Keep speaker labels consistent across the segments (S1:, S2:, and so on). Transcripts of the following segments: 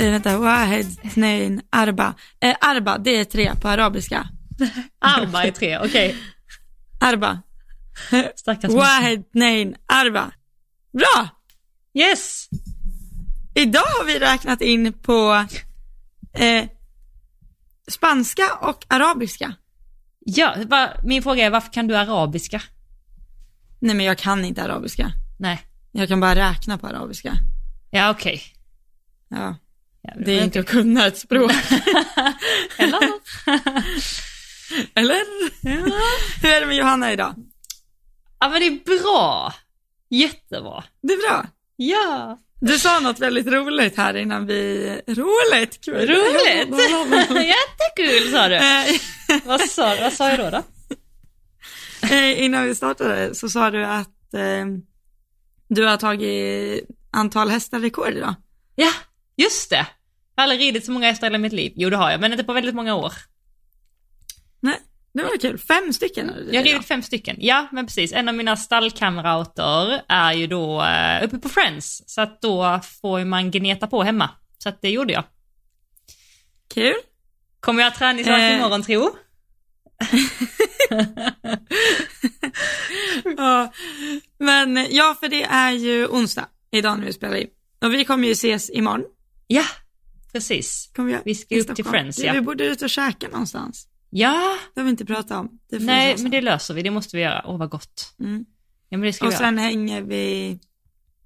S1: Eh, vänta, Wahed, Tnein, Arba. Eh, arba, det är tre på arabiska.
S2: Arba är tre, okej.
S1: Arba.
S2: Stackars
S1: Wahed, Tnein, Arba. Bra!
S2: Yes!
S1: Idag har vi räknat in på eh, spanska och arabiska.
S2: Ja, va, min fråga är varför kan du arabiska?
S1: Nej men jag kan inte arabiska.
S2: Nej.
S1: Jag kan bara räkna på arabiska.
S2: Ja, okej.
S1: Ja,
S2: Ja,
S1: det är inte att kunna ett språk.
S2: Eller?
S1: Eller? Hur är det med Johanna idag?
S2: ja, men det är bra. Jättebra.
S1: Det är bra.
S2: Ja.
S1: Du sa något väldigt roligt här innan vi... Roligt! Kul.
S2: Roligt. Jättekul sa du.
S1: Eh,
S2: vad, sa, vad sa jag då? då?
S1: eh, innan vi startade så sa du att eh, du har tagit antal hästar-rekord idag.
S2: Ja, just det. Jag har aldrig ridit så många hästar i mitt liv. Jo, det har jag, men inte på väldigt många år.
S1: Nej, det var kul. Fem stycken
S2: Jag har ridit fem stycken. Ja, men precis. En av mina stallkamrater är ju då uh, uppe på Friends, så att då får man gneta på hemma. Så att det gjorde jag.
S1: Kul.
S2: Kommer jag träningsvärk
S1: Eh.
S2: imorgon, tro?
S1: ja, men ja, för det är ju onsdag idag när vi spelar in. Och vi kommer ju ses imorgon.
S2: Ja, precis.
S1: Jag,
S2: Vi ska upp till
S1: Stockholm.
S2: Friends, ja.
S1: Vi borde ut och käka någonstans.
S2: Ja,
S1: Det har vi inte pratat om.
S2: Nej, men det löser vi. Det måste vi göra. Åh, vad gott.
S1: Mm.
S2: Ja, men det ska
S1: Och
S2: vi
S1: sen hänger vi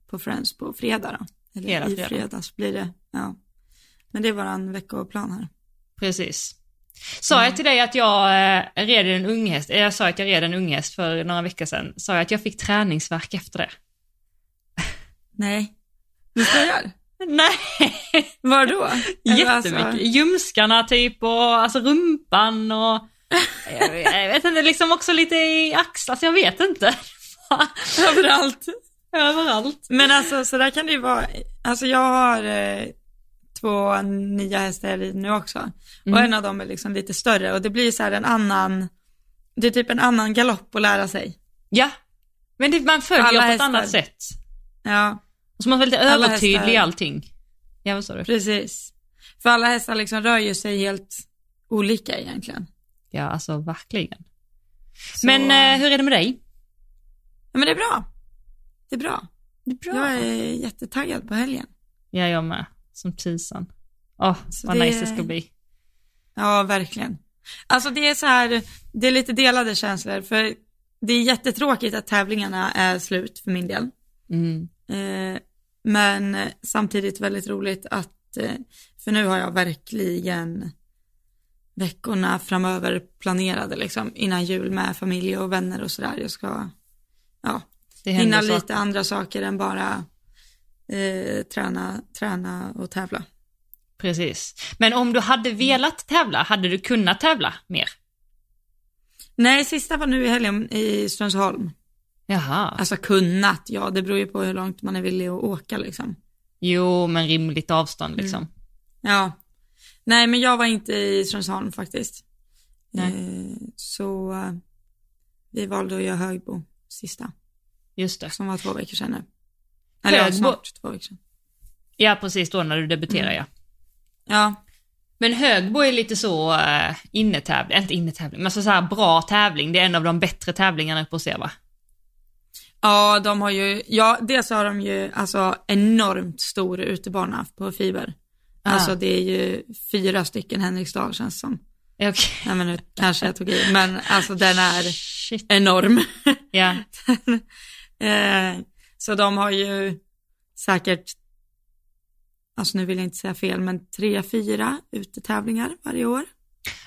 S1: på Friends på fredag då. Eller
S2: Hela
S1: i
S2: fredag.
S1: fredags blir det. Ja. Men det är våran veckoplan här.
S2: Precis. Sa jag till dig att jag eh, red en unghäst, eh, jag sa att jag red en unghäst för några veckor sedan, sa jag att jag fick träningsvärk efter det?
S1: Nej. Du skojar?
S2: Nej,
S1: Var då? Eller
S2: jättemycket.
S1: alltså-
S2: Ljumskarna typ och alltså rumpan och jag, jag vet inte, liksom också lite i axlar, så jag vet inte.
S1: Överallt.
S2: Överallt.
S1: Men alltså så där kan det ju vara. Alltså jag har eh, två nya hästar rider nu också. Och
S2: Mm.
S1: en av dem är liksom lite större och det blir så här en annan, det är typ en annan galopp att lära sig.
S2: Ja, men det, man följer
S1: Alla
S2: på ett
S1: hästar.
S2: annat sätt.
S1: Ja,
S2: Och så man är lite
S1: Alla
S2: övertydlig i allting. Ja, vad sa du?
S1: precis. För alla hästar liksom rör ju sig helt olika egentligen.
S2: Ja, alltså verkligen.
S1: Så-
S2: Men eh, hur är det med dig?
S1: Ja men det är bra. Det är bra.
S2: Det är
S1: Jag är jättetaggad på helgen.
S2: Ja, jag med. Som tusan. Åh,
S1: Så
S2: vad
S1: det-
S2: nice det ska bli.
S1: Ja, verkligen. Alltså det är så här, det är lite delade känslor för det är jättetråkigt att tävlingarna är slut för min del.
S2: Mm.
S1: Eh, men samtidigt väldigt roligt att, eh, för nu har jag verkligen veckorna framöver planerade liksom innan jul med familj och vänner och sådär. Jag ska, ja, hinna
S2: händer
S1: lite
S2: saker.
S1: andra saker än bara eh, träna, träna och tävla.
S2: Precis. Men om du hade velat tävla, hade du kunnat tävla mer?
S1: Nej, sista var nu i helgen i Strömsholm.
S2: Jaha.
S1: Alltså kunnat, ja det beror ju på hur långt man är villig att åka liksom.
S2: Jo, men rimligt avstånd liksom.
S1: Ja. Nej men jag var inte i Strömsholm faktiskt.
S2: Nej.
S1: Eh, så eh, vi valde att göra Högbo sista,
S2: Just det.
S1: som var två veckor sedan nu. Eller
S2: Högbo-
S1: snart två veckor sedan.
S2: Ja, precis då när du debuterar
S1: Mm.
S2: ja.
S1: Ja,
S2: Men Högbo är lite så uh, innetävling, inte innetävling, men så, så här bra tävling. Det är en av de bättre tävlingarna på att se va?
S1: Ja de har ju, ja dels har de ju alltså enormt stor utebana på fiber.
S2: Ah.
S1: Alltså det är ju fyra stycken Henriksdal känns som.
S2: Okej.
S1: Nej men nu kanske jag tog i, men alltså den är
S2: Shit.
S1: enorm.
S2: Ja.
S1: Eh, så de har ju säkert, alltså nu vill jag inte säga fel, men tre, fyra utetävlingar varje år.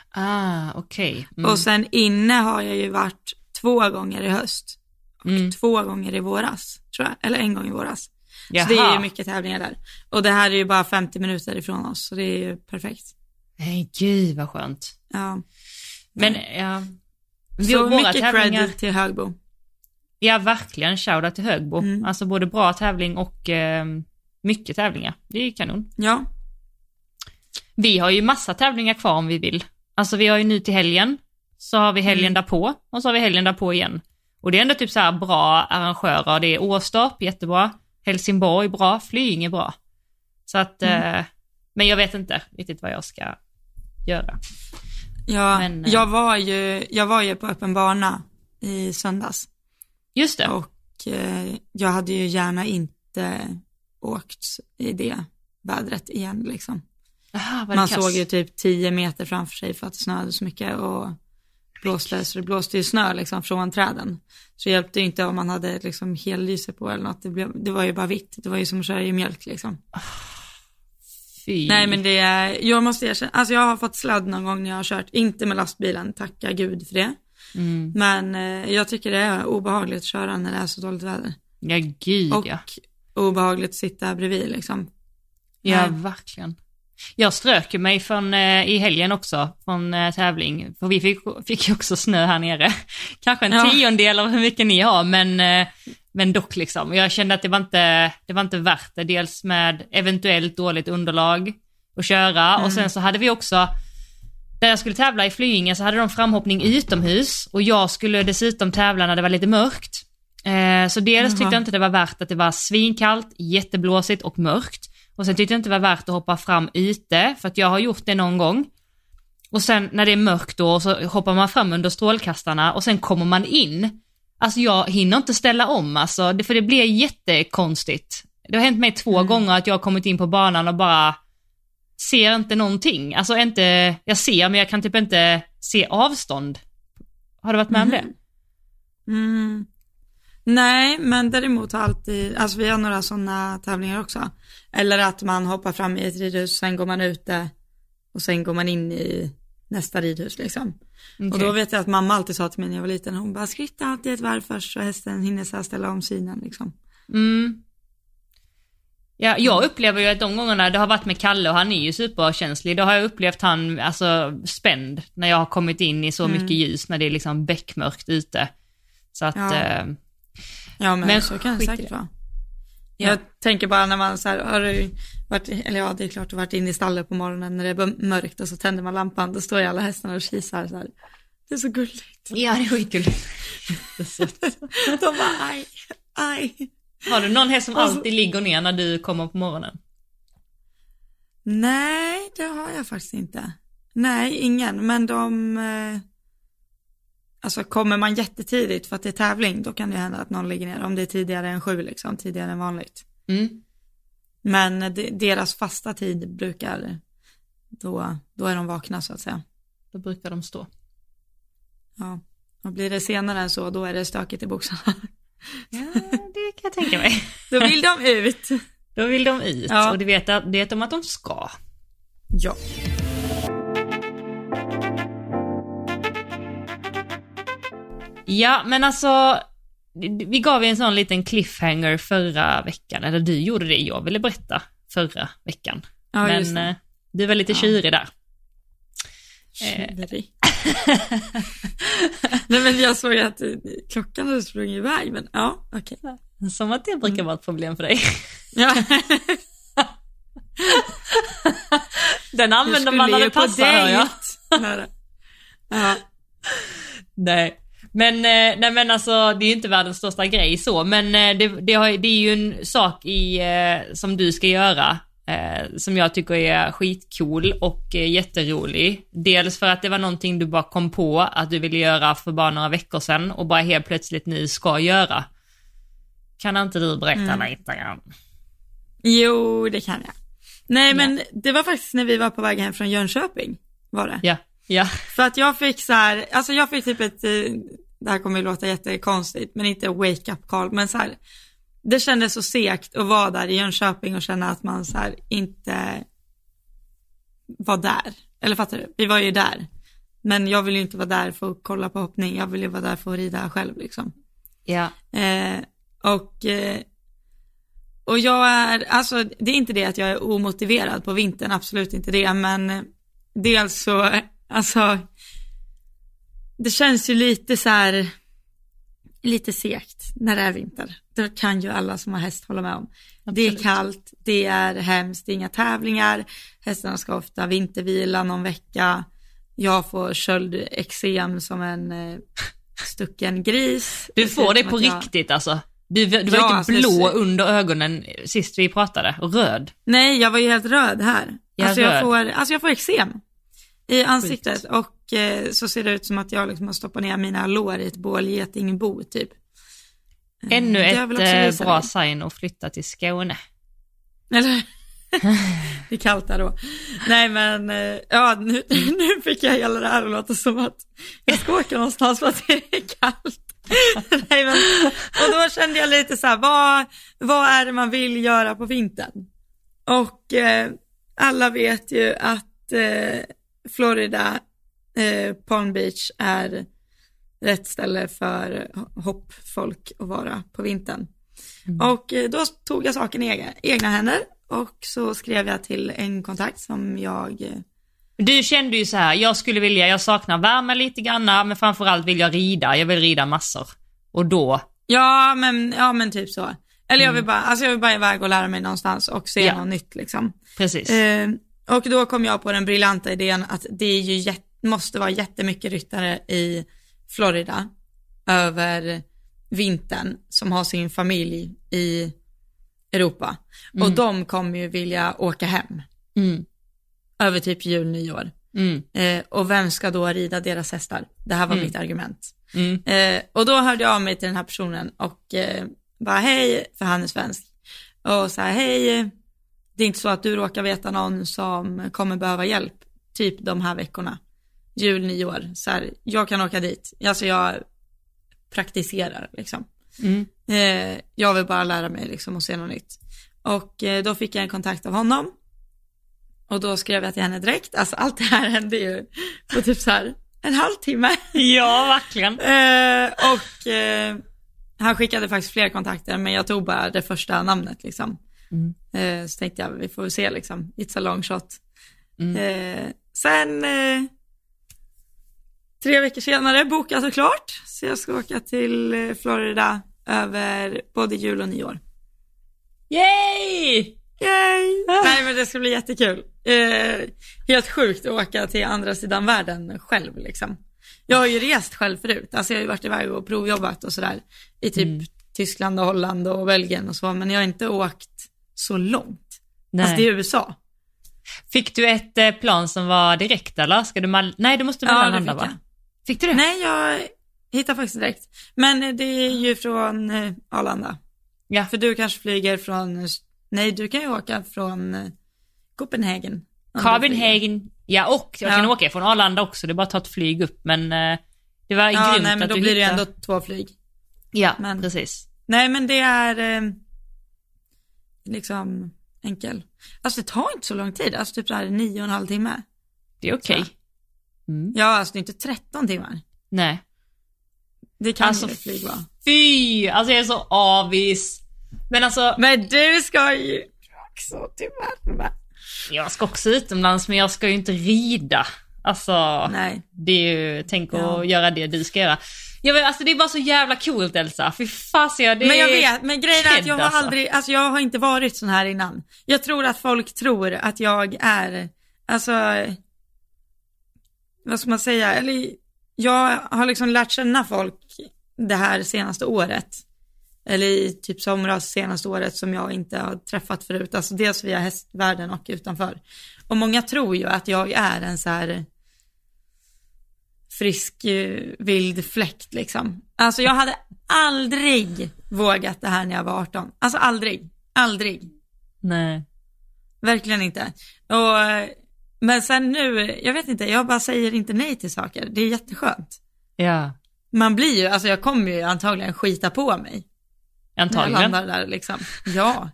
S2: Ah, okej. Mm.
S1: Och sen inne har jag ju varit två gånger i höst. Och
S2: Mm.
S1: två gånger i våras, tror jag. Eller en gång i våras.
S2: Jaha.
S1: Så det är ju mycket tävlingar där. Och det här är ju bara 50 minuter ifrån oss, så det är ju perfekt.
S2: Nej, gud vad skönt.
S1: Ja.
S2: Men ja. Vi,
S1: Så mycket
S2: tävlingar,
S1: cred till Högbo.
S2: ja verkligen shoutout till Högbo.
S1: Mm.
S2: Alltså både bra tävling och eh, mycket tävlingar. Det är ju kanon.
S1: Ja,
S2: Vi har ju massa tävlingar kvar om vi vill. Alltså vi har ju nu till helgen, så har vi helgen
S1: Mm.
S2: därpå och så har vi helgen därpå igen. Och det är ändå typ så här bra arrangörer. Det är Åstorp, jättebra. Helsingborg, bra. Flyinge, bra. Så att,
S1: Mm.
S2: eh, Men jag vet inte riktigt vad jag ska göra.
S1: Ja,
S2: Men, eh,
S1: jag, var ju, jag var ju på öppen bana i söndags
S2: Just det.
S1: och eh, jag hade ju gärna inte åkt i det vädret igen liksom.
S2: Aha,
S1: Man
S2: kass.
S1: såg ju typ 10 meter framför sig för att det snöade så mycket och blåste, så det blåste ju snö liksom från träden. Så det hjälpte ju inte om man hade liksom hellyse på eller något, det, blev, det var ju bara vitt, det var ju som att köra i mjölk liksom.
S2: Fy.
S1: Nej men det är, jag måste erkänna, alltså jag har fått sladd någon gång när jag har kört, inte med lastbilen, tacka gud för det.
S2: Mm.
S1: Men eh, jag tycker det är obehagligt att köra när det är så dåligt väder.
S2: Ja, gud
S1: Och
S2: ja.
S1: obehagligt att sitta bredvid liksom.
S2: Ja,
S1: Nej.
S2: verkligen. Jag strök mig från, eh, i helgen också från eh, tävling, för vi fick, fick ju också snö här nere. Kanske en
S1: Ja.
S2: tiondel av hur mycket ni har, men, eh, men dock liksom. Jag kände att det var, inte, det var inte värt det, dels med eventuellt dåligt underlag att köra och sen så hade vi också, där jag skulle tävla i Flyinge så hade de framhoppning utomhus och jag skulle dessutom tävla när det var lite mörkt. Så dels tyckte jag inte det var värt att det var svinkallt, jätteblåsigt och mörkt. Och sen tyckte jag inte det var värt att hoppa fram ute, för att jag har gjort det någon gång. Och sen när det är mörkt då så hoppar man fram under strålkastarna och sen kommer man in. Alltså jag hinner inte ställa om alltså, det- för det blir jättekonstigt. Det har hänt mig två gånger att jag har kommit in på banan och bara ser inte någonting. Alltså inte, jag ser men jag kan typ inte se avstånd. Har du varit med om det?
S1: Mm. Nej, men däremot har alltid, alltså vi har några sådana tävlingar också. Eller att man hoppar fram i ett ridhus, sen går man ute och sen går man in i nästa ridhus liksom. Och
S2: Okej.
S1: då vet jag att mamma alltid sa till mig när jag var liten, hon bara skritta alltid ett varv först så hästen hinner så ställa om synen liksom.
S2: Mm. Ja, jag upplever ju att de gångerna det har varit med Kalle och han är ju superkänslig, då har jag upplevt han alltså spänd när jag har kommit in i så
S1: Mm.
S2: mycket ljus när det är liksom beckmörkt ute. Så att,
S1: Ja.
S2: eh,
S1: Ja men,
S2: Men
S1: så kan det säkert vara.
S2: Ja.
S1: Jag tänker bara när man så här, har du varit, eller ja det är klart du har varit inne i stallet på morgonen när det är mörkt och så tänder man lampan, då står ju alla hästarna och kisar så här. Det är så gulligt.
S2: ja det är skitkul.
S1: De bara aj, aj.
S2: har du någon häst som
S1: Alltså-
S2: alltid ligger ner när du kommer på morgonen?
S1: Nej, det har jag faktiskt inte. Nej, ingen, men de, eh, alltså kommer man jättetidigt för att det är tävling, då kan det hända att någon ligger ner, om det är tidigare än sju liksom, tidigare än vanligt.
S2: Mm.
S1: Men de, deras fasta tid brukar, då, då är de vakna så att säga.
S2: Då brukar de stå.
S1: Ja, och blir det senare än så, då är det stökigt i boxarna.
S2: Ja, det kan jag tänka mig.
S1: Då vill de ut.
S2: Då vill de ut
S1: Ja.
S2: och det vet, vet de att de ska.
S1: Ja.
S2: Ja, men alltså, vi gav ju en sån liten cliffhanger förra veckan, eller du gjorde det, jag ville berätta förra veckan.
S1: Ja,
S2: men eh, du var lite
S1: Ja.
S2: tjurig där.
S1: Tjurig. Nej men jag såg att eh, klockan hade sprungit iväg, men ja, okej.
S2: Som att det brukar vara ett problem för dig.
S1: Ja.
S2: Den använder man när det passar, hör jag.
S1: Ja.
S2: Nej. Men, eh, nej men alltså det är ju inte världens största grej så, men eh, det, det, har, det är ju en sak i, eh, som du ska göra eh, som jag tycker är skitcool och eh, jätterolig. Dels för att det var någonting du bara kom på att du ville göra för bara några veckor sedan och bara helt plötsligt nu ska göra. Kan inte du berätta
S1: Mm.
S2: lite?
S1: Jo, det kan jag. Nej
S2: Ja.
S1: men det var faktiskt när vi var på väg hem från Jönköping, var det.
S2: Ja, ja.
S1: För att jag fick så här, alltså jag fick typ ett, eh, det här kommer ju låta jättekonstigt, men inte wake up call, men så här, det kändes så segt att vara där i Jönköping och känna att man så här inte var där. Eller fattar du? Vi var ju där. Men jag vill ju inte vara där för att kolla på hoppning, jag vill ju vara där för att rida själv liksom.
S2: Ja.
S1: Eh, och, eh, och jag är, alltså det är inte det att jag är omotiverad på vintern, absolut inte det, men eh, dels så, alltså, det känns ju lite så här, lite segt när det är vinter. Det kan ju alla som har häst hålla med om. Det är
S2: Absolut.
S1: kallt, det är hemskt, det är inga tävlingar, hästarna ska ofta vintervila någon vecka, jag får köldexem som en eh, stucken gris.
S2: Du får det på
S1: jag-
S2: riktigt alltså. Du, du var
S1: Ja,
S2: riktigt
S1: alltså,
S2: blå under ögonen sist vi pratade och röd.
S1: Nej, jag var ju helt röd här.
S2: Ja,
S1: alltså, jag
S2: röd.
S1: får, alltså jag får eksem i ansiktet och eh, så ser det ut som att jag liksom har stoppat ner mina lår i ett bålgetingbo typ. Eh,
S2: Ännu ett eh, bra
S1: dig.
S2: sign att flytta till Skåne.
S1: Eller? det är kallt där då. Nej men, eh, ja nu, nu fick jag hela det här att låta som att jag ska åka någonstans för att det är kallt. Nej, men, och då kände jag lite så här, vad, vad är det man vill göra på vintern? Och eh, alla vet ju att eh, Florida, eh, Palm Beach är rätt ställe för hoppfolk att vara på vintern. Och eh, då tog jag saken i egna, egna händer och så skrev jag till en kontakt som jag, eh,
S2: Du kände ju så här, jag skulle vilja, jag saknar värme lite granna, men framförallt vill jag rida, jag vill rida massor. Och då,
S1: ja men, ja men typ så. Eller jag vill bara, alltså jag vill bara iväg och lära mig någonstans och se
S2: Ja.
S1: något nytt liksom.
S2: precis.
S1: Eh, och då kom jag på den briljanta idén att det är ju måste vara jättemycket ryttare i Florida över vintern som har sin familj i Europa. Och de kommer ju vilja åka hem
S2: Mm,
S1: över typ jul, nyår.
S2: mm,
S1: Eh, och vem ska då rida deras hästar? Det här var
S2: Mm.
S1: mitt argument.
S2: mm,
S1: Eh, och då hörde jag av mig till den här personen och eh, bara hej, för han är svensk. Och så här, hej, det är inte så att du råkar veta någon som kommer behöva hjälp, typ de här veckorna. Jul, nyår, så här, jag kan åka dit. Alltså jag praktiserar liksom.
S2: mm.
S1: Eh, jag vill bara lära mig liksom och se något nytt. Och eh, då fick jag en kontakt av honom. Och då skrev jag till henne direkt. Alltså allt det här hände ju på typ så här en halvtimme.
S2: Ja, verkligen.
S1: Eh, och eh, han skickade faktiskt fler kontakter men jag tog bara det första namnet liksom.
S2: Mm.
S1: Eh, så tänkte jag vi får se liksom, it's a long shot.
S2: Mm.
S1: Eh, sen eh, tre veckor senare bokat och klart. Så jag ska åka till Florida över både jul och nyår.
S2: Yay!
S1: Yay! Nej men det ska bli jättekul. Eh, helt sjukt att åka till andra sidan världen själv liksom. Jag har ju rest själv förut, alltså jag har ju varit iväg och provjobbat och sådär i typ
S2: Mm.
S1: Tyskland och Holland och Belgien och så, men jag har inte åkt så långt.
S2: Nej.
S1: Alltså det är USA.
S2: Fick du ett eh, plan som var direkt eller? Ska du mal- Nej, du måste
S1: Ja, det
S2: mellanlanda
S1: fick
S2: va? Fick du det?
S1: Nej, jag hittar faktiskt direkt. Men eh, det är ju från eh, Arlanda.
S2: Ja.
S1: För du kanske flyger från, nej du kan ju åka från Copenhagen.
S2: Copenhagen, ja och jag kan
S1: Ja.
S2: åka från Arlanda också, det är bara att ta ett flyg upp men det var
S1: Ja,
S2: grymt
S1: nej men
S2: att
S1: då
S2: du
S1: blir det
S2: hittade-
S1: ändå två flyg.
S2: Ja,
S1: men-
S2: precis.
S1: Nej men det är liksom enkel. Alltså det tar inte så lång tid, alltså typ så här nio och en halv timme.
S2: Det är okej.
S1: Så.
S2: Mm.
S1: Ja, alltså det är inte 13 timmar.
S2: Nej.
S1: Det kan
S2: Alltså,
S1: ju ett flyg vara.
S2: Fy, alltså jag är så avis. Men alltså,
S1: Men du ska ju också till Malmö.
S2: jag ska också utomlands men jag ska ju inte rida. Alltså,
S1: Nej.
S2: det är ju, tänk
S1: Ja.
S2: att göra det du ska göra. Jag vet, alltså det är bara så jävla coolt Elsa, fy fasen jag, det
S1: Men jag vet, men grejen är att jag har
S2: alltså.
S1: aldrig, alltså jag har inte varit sån här innan. Jag tror att folk tror att jag är, alltså, vad ska man säga, eller jag har liksom lärt känna folk det här senaste året. Eller i typ somras senaste året som jag inte har träffat förut. Alltså dels via hästvärlden och utanför. Och många tror ju att jag är en så här frisk eh, vild fläkt liksom. Alltså jag hade aldrig vågat det här när jag var 18. Alltså aldrig, aldrig.
S2: Nej.
S1: Verkligen inte. Och, men sen nu, jag vet inte, jag bara säger inte nej till saker. Det är jätteskönt.
S2: Ja,
S1: Man blir ju, alltså jag kommer ju antagligen skita på mig när jag
S2: antagligen.
S1: landar där liksom. Ja.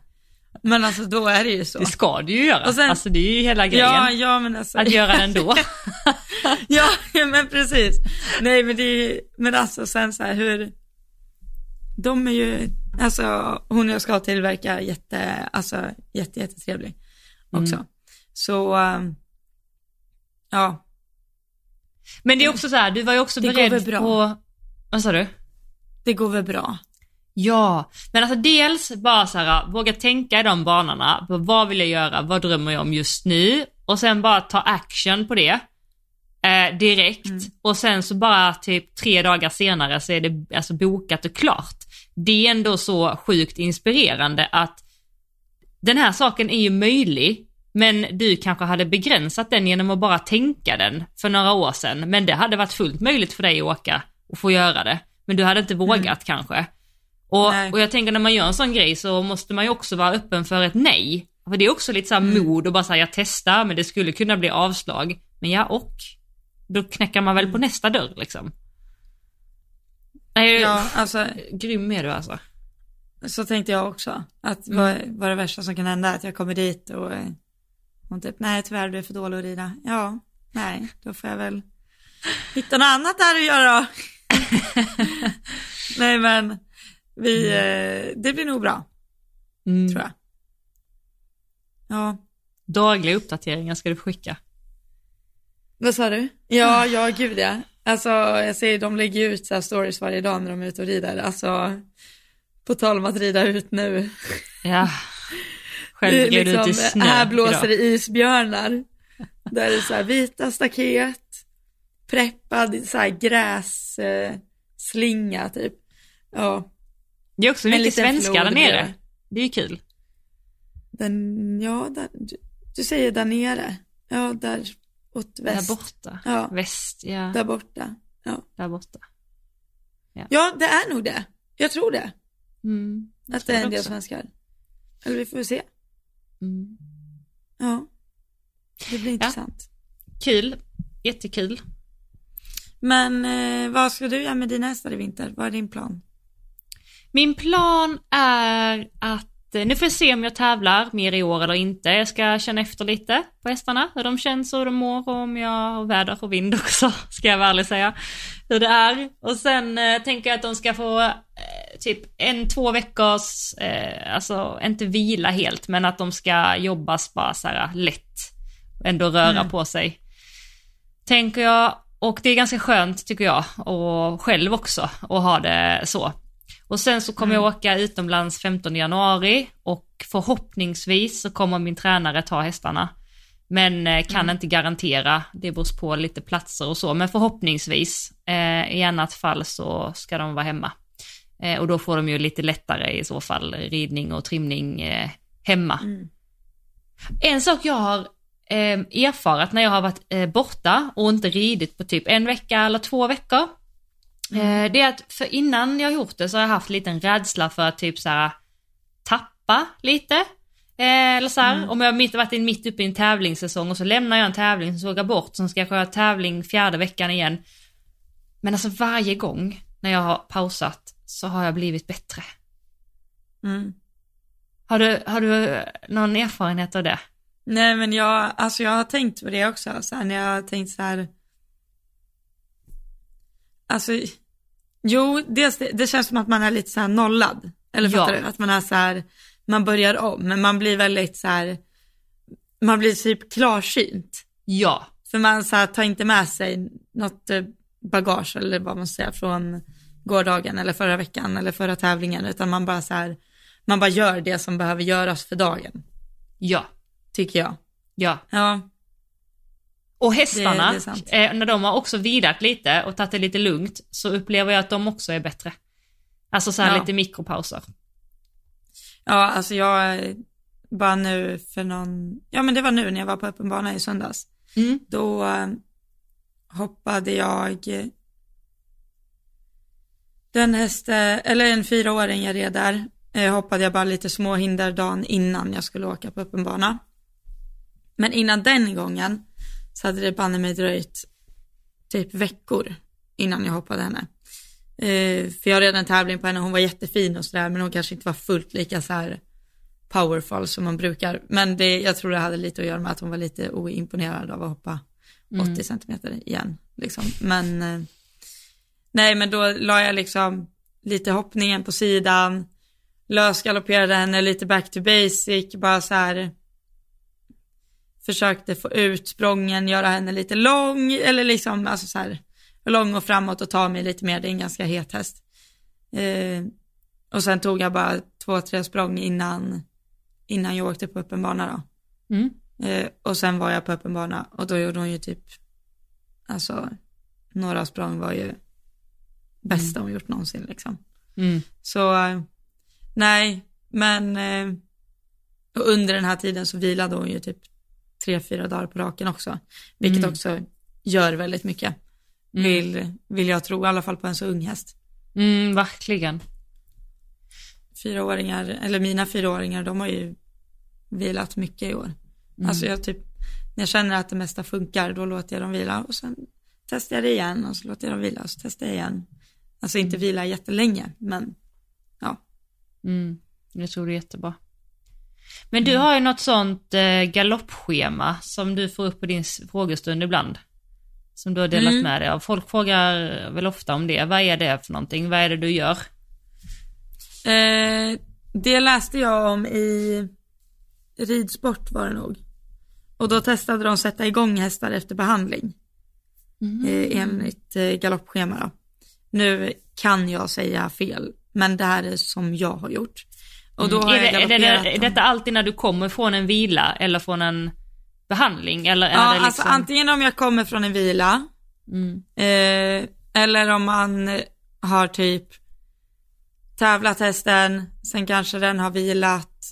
S1: Men alltså då är det ju så.
S2: Det ska du ju göra.
S1: Sen-
S2: alltså det är ju hela grejen.
S1: Ja, ja men alltså.
S2: Att göra det ändå.
S1: ja, men precis. Nej, men det är, men alltså sen så här hur, de är ju, alltså hon jag ska till verkar jätte, alltså jätte, jättetrevlig också.
S2: Mm.
S1: Så, um, ja,
S2: Men det är också så här, du var ju också
S1: Det
S2: beredd på, vad sa du?
S1: det går väl bra.
S2: Ja, men alltså dels bara så här, våga tänka i de banorna. på Vad vill jag göra? Vad drömmer jag om just nu? Och sen bara ta action på det. Eh, direkt.
S1: Mm.
S2: Och sen så bara typ tre dagar senare så är det alltså bokat och klart. Det är ändå så sjukt inspirerande att den här saken är ju möjlig Men du kanske hade begränsat den genom att bara tänka den för några år sedan. Men det hade varit fullt möjligt för dig att åka och få göra det. Men du hade inte vågat mm. kanske. Och, och jag tänker när man gör en sån grej så måste man ju också vara öppen för ett nej. För det är också lite såhär mm. mod och bara säga jag testar men det skulle kunna bli avslag. Men ja och? Då knäcker man väl på mm. nästa dörr liksom. Nej, ja, alltså, grym är du alltså.
S1: Så tänkte jag också. Att mm. vad, vad det värsta som kan hända är att jag kommer dit och hon typ, nej tyvärr du är för dålig att rida. Ja, nej, då får jag väl hitta något annat där att göra nej men, vi, mm. eh, det blir nog bra. Mm. Tror jag. Ja.
S2: Dagliga uppdateringar ska du skicka.
S1: Vad sa du? Ja, ja gud ja. Alltså jag ser de lägger ut så stories varje dag när de är ute och rider. Alltså på tal om att rida ut nu.
S2: Ja. Själv liksom, ut i liksom, snö
S1: Här blåser det isbjörnar. Där är så här vita staket, preppad så här grässlinga eh, typ. Ja.
S2: Det är också mycket svenskar där nere. Det är ju kul.
S1: Den, ja, där, du, du säger där nere. Ja, där åt väst.
S2: Där borta. Ja. Väst, ja.
S1: Där borta. Ja.
S2: Där borta.
S1: Ja. ja, det är nog det. Jag tror det. Mm, jag att det är en del svenskar. Eller vi får se. Mm. Ja. Det blir intressant.
S2: Ja. Kul. Jättekul.
S1: Men eh, vad ska du göra med dina hästar i vinter? Vad är din plan?
S2: Min plan är att nu får jag se om jag tävlar mer i år eller inte. Jag ska känna efter lite på hästarna, hur de känns och hur de mår och om jag har väder och vind också, ska jag väl säga. Hur det är. Och sen eh, tänker jag att de ska få eh, typ en, två veckors, eh, alltså inte vila helt, men att de ska jobbas bara så här lätt. Ändå röra mm. på sig. Tänker jag, och det är ganska skönt tycker jag, och själv också, att ha det så. Och sen så kommer mm. jag åka utomlands 15 januari och förhoppningsvis så kommer min tränare ta hästarna. Men eh, kan mm. inte garantera, det beror på lite platser och så, men förhoppningsvis. Eh, I annat fall så ska de vara hemma. Eh, och då får de ju lite lättare i så fall ridning och trimning eh, hemma. Mm. En sak jag har eh, erfarit när jag har varit eh, borta och inte ridit på typ en vecka eller två veckor, Mm. Det är att för innan jag gjort det så har jag haft en rädsla för att typ så här, tappa lite. Eh, eller så här, mm. om jag mitt, varit mitt uppe i en tävlingssäsong och så lämnar jag en tävling, så åker bort, så ska jag köra tävling fjärde veckan igen. Men alltså varje gång när jag har pausat så har jag blivit bättre. Mm. Har, du, har du någon erfarenhet av det?
S1: Nej men jag, alltså jag har tänkt på det också, så här, när jag har tänkt så här, alltså Jo, dels det, det känns som att man är lite så här nollad. Eller fattar ja. du? Att man är så här, man börjar om, men man blir väldigt så här, man blir typ klarsynt.
S2: Ja.
S1: För man så här, tar inte med sig något eh, bagage eller vad man säger från gårdagen eller förra veckan eller förra tävlingen, utan man bara så här, man bara gör det som behöver göras för dagen.
S2: Ja.
S1: Tycker jag.
S2: Ja.
S1: Ja.
S2: Och hästarna, det, det eh, när de har också vilat lite och tagit det lite lugnt, så upplever jag att de också är bättre. Alltså så här ja. lite mikropauser.
S1: Ja, alltså jag, bara nu för någon, ja men det var nu när jag var på öppen bana i söndags. Mm. Då eh, hoppade jag den hästen, eller en fyraåring jag red där, eh, hoppade jag bara lite små hinder dagen innan jag skulle åka på öppen bana. Men innan den gången så hade det banne mig dröjt typ veckor innan jag hoppade henne. Eh, för jag red en tävling på henne, hon var jättefin och sådär, men hon kanske inte var fullt lika så här powerful som man brukar. Men det, jag tror det hade lite att göra med att hon var lite oimponerad av att hoppa 80 mm. centimeter igen. Liksom. Men eh, nej, men då la jag liksom lite hoppningen på sidan, lösgalopperade henne lite back to basic, bara så här försökte få ut sprången, göra henne lite lång, eller liksom alltså så här, lång och framåt och ta mig lite mer, det är en ganska het häst. Eh, och sen tog jag bara två, tre språng innan, innan jag åkte på öppen bana då. Mm. Eh, och sen var jag på öppen bana och då gjorde hon ju typ, alltså några språng var ju bästa mm. hon gjort någonsin liksom. Mm. Så, nej, men eh, under den här tiden så vilade hon ju typ tre, fyra dagar på raken också. Vilket
S2: Mm.
S1: också gör väldigt mycket.
S2: Mm.
S1: Vill, vill jag tro, i alla fall på en så ung häst.
S2: Mm, verkligen.
S1: Fyraåringar, eller mina fyraåringar, de har ju vilat mycket i år.
S2: Mm.
S1: Alltså jag typ, när jag känner att det mesta funkar, då låter jag dem vila och sen testar jag det igen och så låter jag dem vila och så testar jag igen. Alltså inte vila jättelänge, men ja.
S2: Mm, jag tror det är jättebra. Men du har ju något sånt eh, galoppschema som du får upp på din frågestund ibland. Som du har delat
S1: Mm.
S2: med dig av. Folk frågar väl ofta om det. Vad är det för någonting? Vad är det du gör?
S1: Eh, det läste jag om i ridsport var det nog. Och då testade de sätta igång hästar efter behandling. Eh, enligt eh, galoppschema då. Nu kan jag säga fel, men det här är som jag har gjort. Och då har
S2: Mm. är,
S1: jag
S2: det, är, det, är detta alltid när du kommer från en vila eller från en behandling? Eller är
S1: Ja,
S2: det liksom...
S1: alltså antingen om jag kommer från en vila,
S2: mm.
S1: eh, eller om man har typ tävlat hästen, sen kanske den har vilat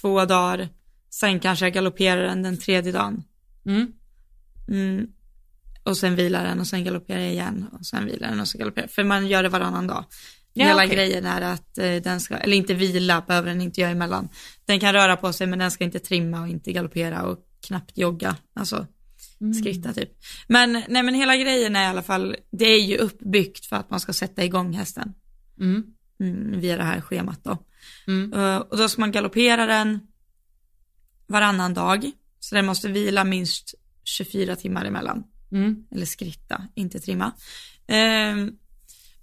S1: två dagar, sen kanske jag galopperar den den tredje dagen.
S2: Mm.
S1: Mm. Och sen vilar den och sen galopperar jag igen och sen vilar den och så galopperar För man gör det varannan dag.
S2: Ja,
S1: Hela
S2: okej.
S1: grejen är att eh, den ska, eller inte vila behöver den inte göra emellan. Den kan röra på sig men den ska inte trimma och inte galoppera och knappt jogga. Alltså
S2: Mm.
S1: skritta typ. Men nej men hela grejen är i alla fall, det är ju uppbyggt för att man ska sätta igång hästen.
S2: Mm.
S1: Mm, via det här schemat då. Eh, och då ska man galoppera den varannan dag. Så den måste vila minst 24 timmar emellan.
S2: Mm.
S1: Eller skritta, inte trimma. Ehm,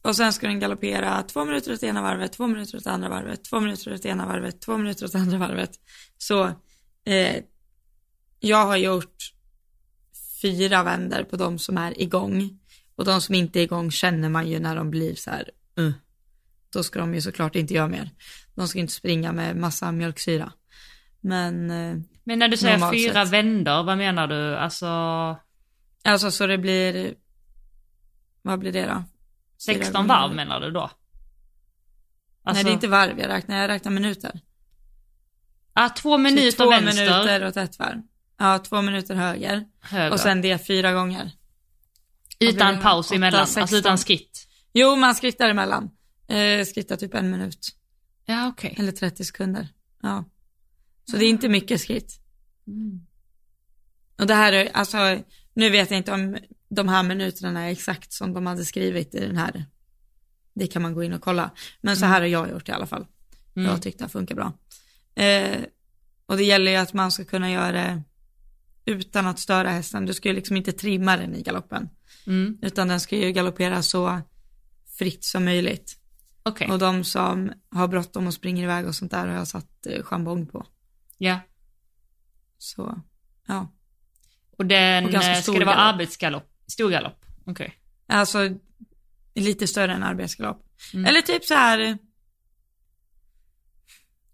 S1: och sen ska den galoppera två minuter åt ena varvet, två minuter åt andra varvet, två minuter åt ena varvet, två minuter åt andra varvet. Så eh, jag har gjort fyra vänder på de som är igång. Och de som inte är igång känner man ju när de blir så här, uh, då ska de ju såklart inte göra mer. De ska inte springa med massa mjölksyra. Men eh,
S2: Men när du säger fyra vändor, vad menar du? Alltså
S1: alltså så det blir, vad blir det då? Fyra
S2: 16
S1: gånger.
S2: varv menar du då? Alltså,
S1: Nej det är inte varv jag räknar, jag räknar minuter.
S2: ah, två minuter
S1: så två
S2: vänster,
S1: minuter åt ett varv. Ja, två minuter höger.
S2: höger.
S1: Och sen det fyra gånger.
S2: utan paus
S1: Åtta,
S2: emellan, alltså
S1: 16.
S2: utan skritt.
S1: Jo, man skrittar emellan. Eh, skrittar typ en minut.
S2: Ja okej.
S1: Eller 30 sekunder. Ja. Så det är inte mycket skritt.
S2: Mm.
S1: Och det här är, alltså, nu vet jag inte om de här minuterna är exakt som de hade skrivit i den här. Det kan man gå in och kolla. Men så här har jag gjort i alla fall.
S2: Mm.
S1: Jag tyckte det funkar bra. Eh, och det gäller ju att man ska kunna göra det utan att störa hästen. Du ska ju liksom inte trimma den i galoppen.
S2: Mm.
S1: Utan den ska ju galoppera så fritt som möjligt.
S2: Okej,
S1: Och de som har bråttom och springer iväg och sånt där har jag satt eh, chambong på.
S2: ja.
S1: Så, ja.
S2: Och den,
S1: Och
S2: eh, ska det vara
S1: galopp.
S2: arbetsgalopp? Stor galopp? Okej.
S1: Alltså lite större än arbetsgalopp.
S2: Mm.
S1: Eller typ så här.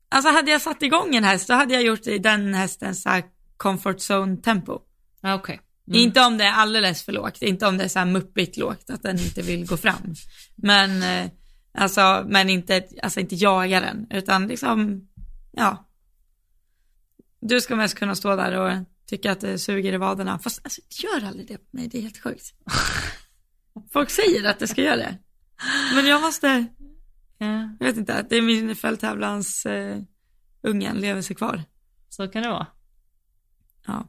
S1: Alltså hade jag satt igång en häst, då hade jag gjort i den hästens så här comfort zone tempo.
S2: Okej. Mm.
S1: Inte om det är alldeles för lågt, inte om det är så här muppigt lågt, att den inte vill gå fram. Men, eh, alltså, men inte, alltså inte jaga den, utan liksom, ja. Du ska mest kunna stå där och tycka att det suger i vaderna, fast alltså, det gör aldrig det på mig, det är helt sjukt. Folk säger att det ska göra det. Men jag måste,
S2: Ja,
S1: jag vet inte, det är min fälttävlans eh, ungen lever sig kvar.
S2: så kan det vara.
S1: Ja.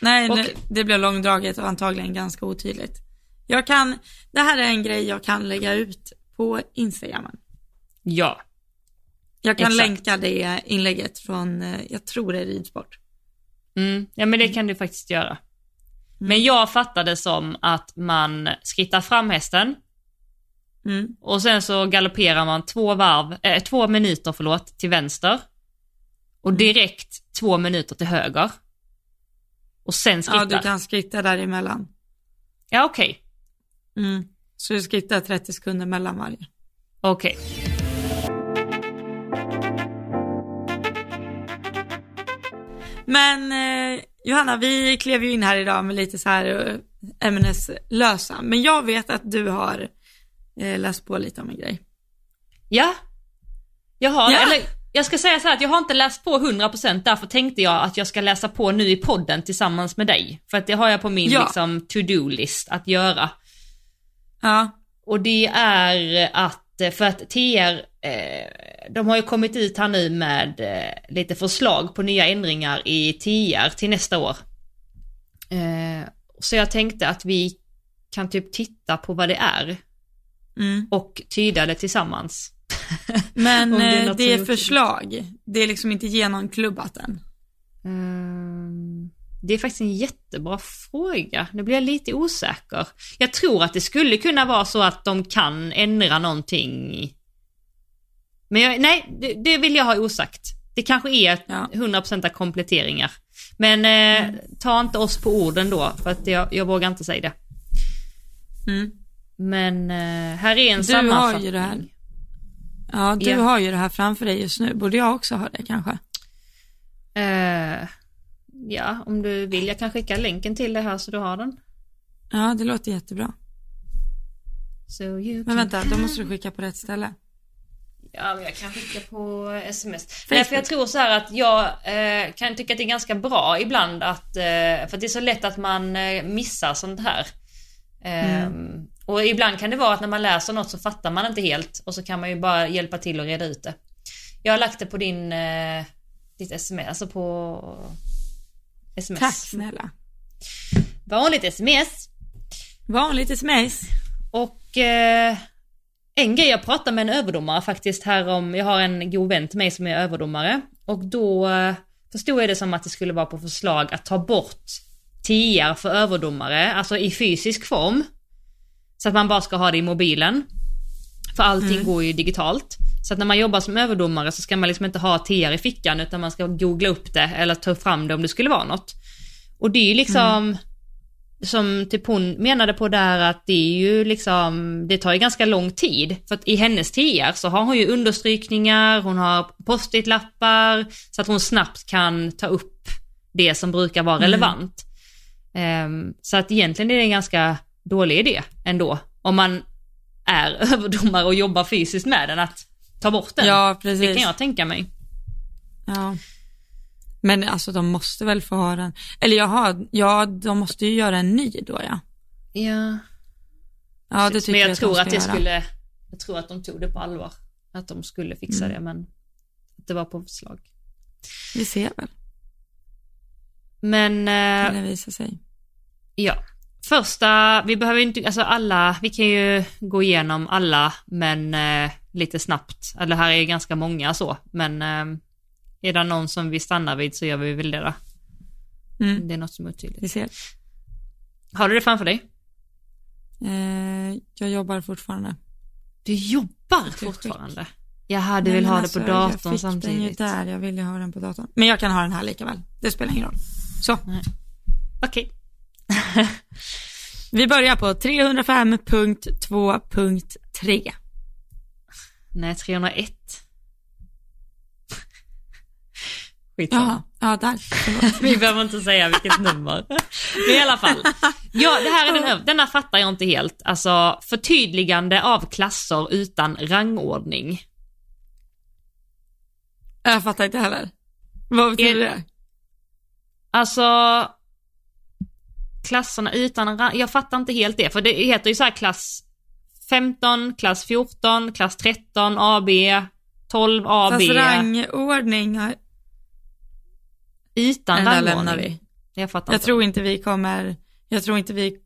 S1: Nej,
S2: Och-
S1: nu, det blev långdraget och antagligen ganska otydligt. Jag kan, det här är en grej jag kan lägga ut på Instagramen.
S2: Ja.
S1: Jag kan
S2: Exakt.
S1: länka det inlägget från, eh, jag tror det är ridsport.
S2: Mm. Ja men det kan du faktiskt göra. Men jag fattade som att man skrittar fram hästen
S1: Mm.
S2: och sen så galopperar man två varv, eh, två minuter förlåt, till vänster. Och
S1: Mm.
S2: direkt två minuter till höger. Och sen skrittar.
S1: Ja, du kan skritta däremellan.
S2: Ja okej.
S1: Mm. Så du skrittar 30 sekunder mellan varje.
S2: Okej.
S1: Men eh, Johanna, vi klev ju in här idag med lite så här eh, ämneslösa. Men jag vet att du har eh, läst på lite om en grej.
S2: Ja. Jag har,
S1: Ja.
S2: eller jag ska säga så här att jag har inte läst på 100% därför tänkte jag att jag ska läsa på nu i podden tillsammans med dig. För att det har jag på min
S1: Ja.
S2: liksom to-do-list att göra.
S1: Ja.
S2: Och det är att, eh, för att TR, de har ju kommit ut här nu med eh, lite förslag på nya ändringar i TR till nästa år. Eh, så jag tänkte att vi kan typ titta på vad det är
S1: Mm.
S2: och tyda det tillsammans.
S1: Men
S2: det är
S1: eh, det är förslag. Det är liksom inte genomklubbat än.
S2: Det är faktiskt en jättebra fråga. Nu blir jag lite osäker. Jag tror att det skulle kunna vara så att de kan ändra någonting. Men jag, nej, det, det vill jag ha osagt. Det kanske är
S1: Ja.
S2: 100% av kompletteringar. Men eh, ta inte oss på orden då, för att jag, jag vågar inte säga det.
S1: Mm.
S2: Men eh, här är en
S1: Du har
S2: sammanfattning.
S1: ju det här. Ja, du
S2: Ja.
S1: har ju det här framför dig just nu. Borde jag också ha det kanske?
S2: Eh, ja, om du vill. Jag kan skicka länken till det här så du har den.
S1: Ja, det låter jättebra.
S2: So
S1: Men vänta, då måste du skicka på rätt ställe.
S2: Ja, men jag kan skicka på sms.
S1: Facebook.
S2: Nej, för jag tror så här att jag eh, kan tycka att det är ganska bra ibland att, eh, för att det är så lätt att man eh, missar sånt här. Ehm, Och ibland kan det vara att när man läser något så fattar man inte helt och så kan man ju bara hjälpa till att reda ut det. Jag har lagt det på din, eh, ditt sms, alltså på sms.
S1: Tack snälla.
S2: Vanligt sms.
S1: Vanligt sms.
S2: Och eh, en grej jag pratade med en överdomare faktiskt här om, jag har en god vän till mig som är överdomare. Och då eh, förstod jag det som att det skulle vara på förslag att ta bort TR för överdomare, alltså i fysisk form. Så att man bara ska ha det i mobilen. För allting går ju digitalt. Så att när man jobbar som överdomare så ska man liksom inte ha TR i fickan utan man ska googla upp det eller ta fram det om det skulle vara något. Och det är ju liksom, som typ hon menade på där att det är ju liksom, det tar ju ganska lång tid. För att i hennes TR så har hon ju understrykningar, hon har post-it-lappar, så att hon snabbt kan ta upp det som brukar vara relevant. Ehm, så att egentligen är det en ganska dålig idé ändå, om man är överdomare och jobbar fysiskt med den, att ta bort den.
S1: Ja,
S2: det
S1: precis.
S2: kan jag tänka mig.
S1: Ja. Men alltså de måste väl få ha den. Eller jaha, ja de måste ju göra en ny då ja.
S2: Ja.
S1: Ja det tycker
S2: men jag,
S1: att
S2: tror att det
S1: göra.
S2: skulle, jag tror att de tog det på allvar. Att de skulle fixa
S1: Mm.
S2: det, men det var på förslag.
S1: Vi ser väl,
S2: Men eh,
S1: när det visar sig.
S2: ja, första, vi behöver inte, alltså alla, vi kan ju gå igenom alla, men eh, lite snabbt. Eller här är ganska många så, men eh, är det någon som vi stannar vid så gör vi väl det då.
S1: Mm,
S2: Det är något som är otydligt.
S1: vi ser.
S2: Har du det framför dig?
S1: Eh, jag jobbar fortfarande.
S2: Du jobbar fortfarande? Jaha, du
S1: Nej,
S2: vill ha
S1: alltså,
S2: det på datorn
S1: Jag fick
S2: samtidigt?
S1: den ju där, jag vill ju ha den på datorn. Men jag kan ha den här lika väl. Det spelar ingen roll. Så,
S2: Okej.
S1: vi börjar på 305.2.3.
S2: Nej, 301. Skitsamma.
S1: Jaha, ja där.
S2: Vi behöver inte säga vilket nummer. Men i alla fall. Ja, det här är den, öv- denna fattar jag inte helt. Alltså, förtydligande av klasser utan rangordning.
S1: Jag fattar inte heller. Vad betyder
S2: Är-
S1: det?
S2: Alltså, klasserna utan rang... Jag fattar inte helt det, för det heter ju så här klass 15, klass 14, klass 13, AB, 12 AB.
S1: Fast rangordning, den där lämnar vi.
S2: Jag fattar
S1: Jag
S2: inte.
S1: tror inte vi kommer, jag tror inte vi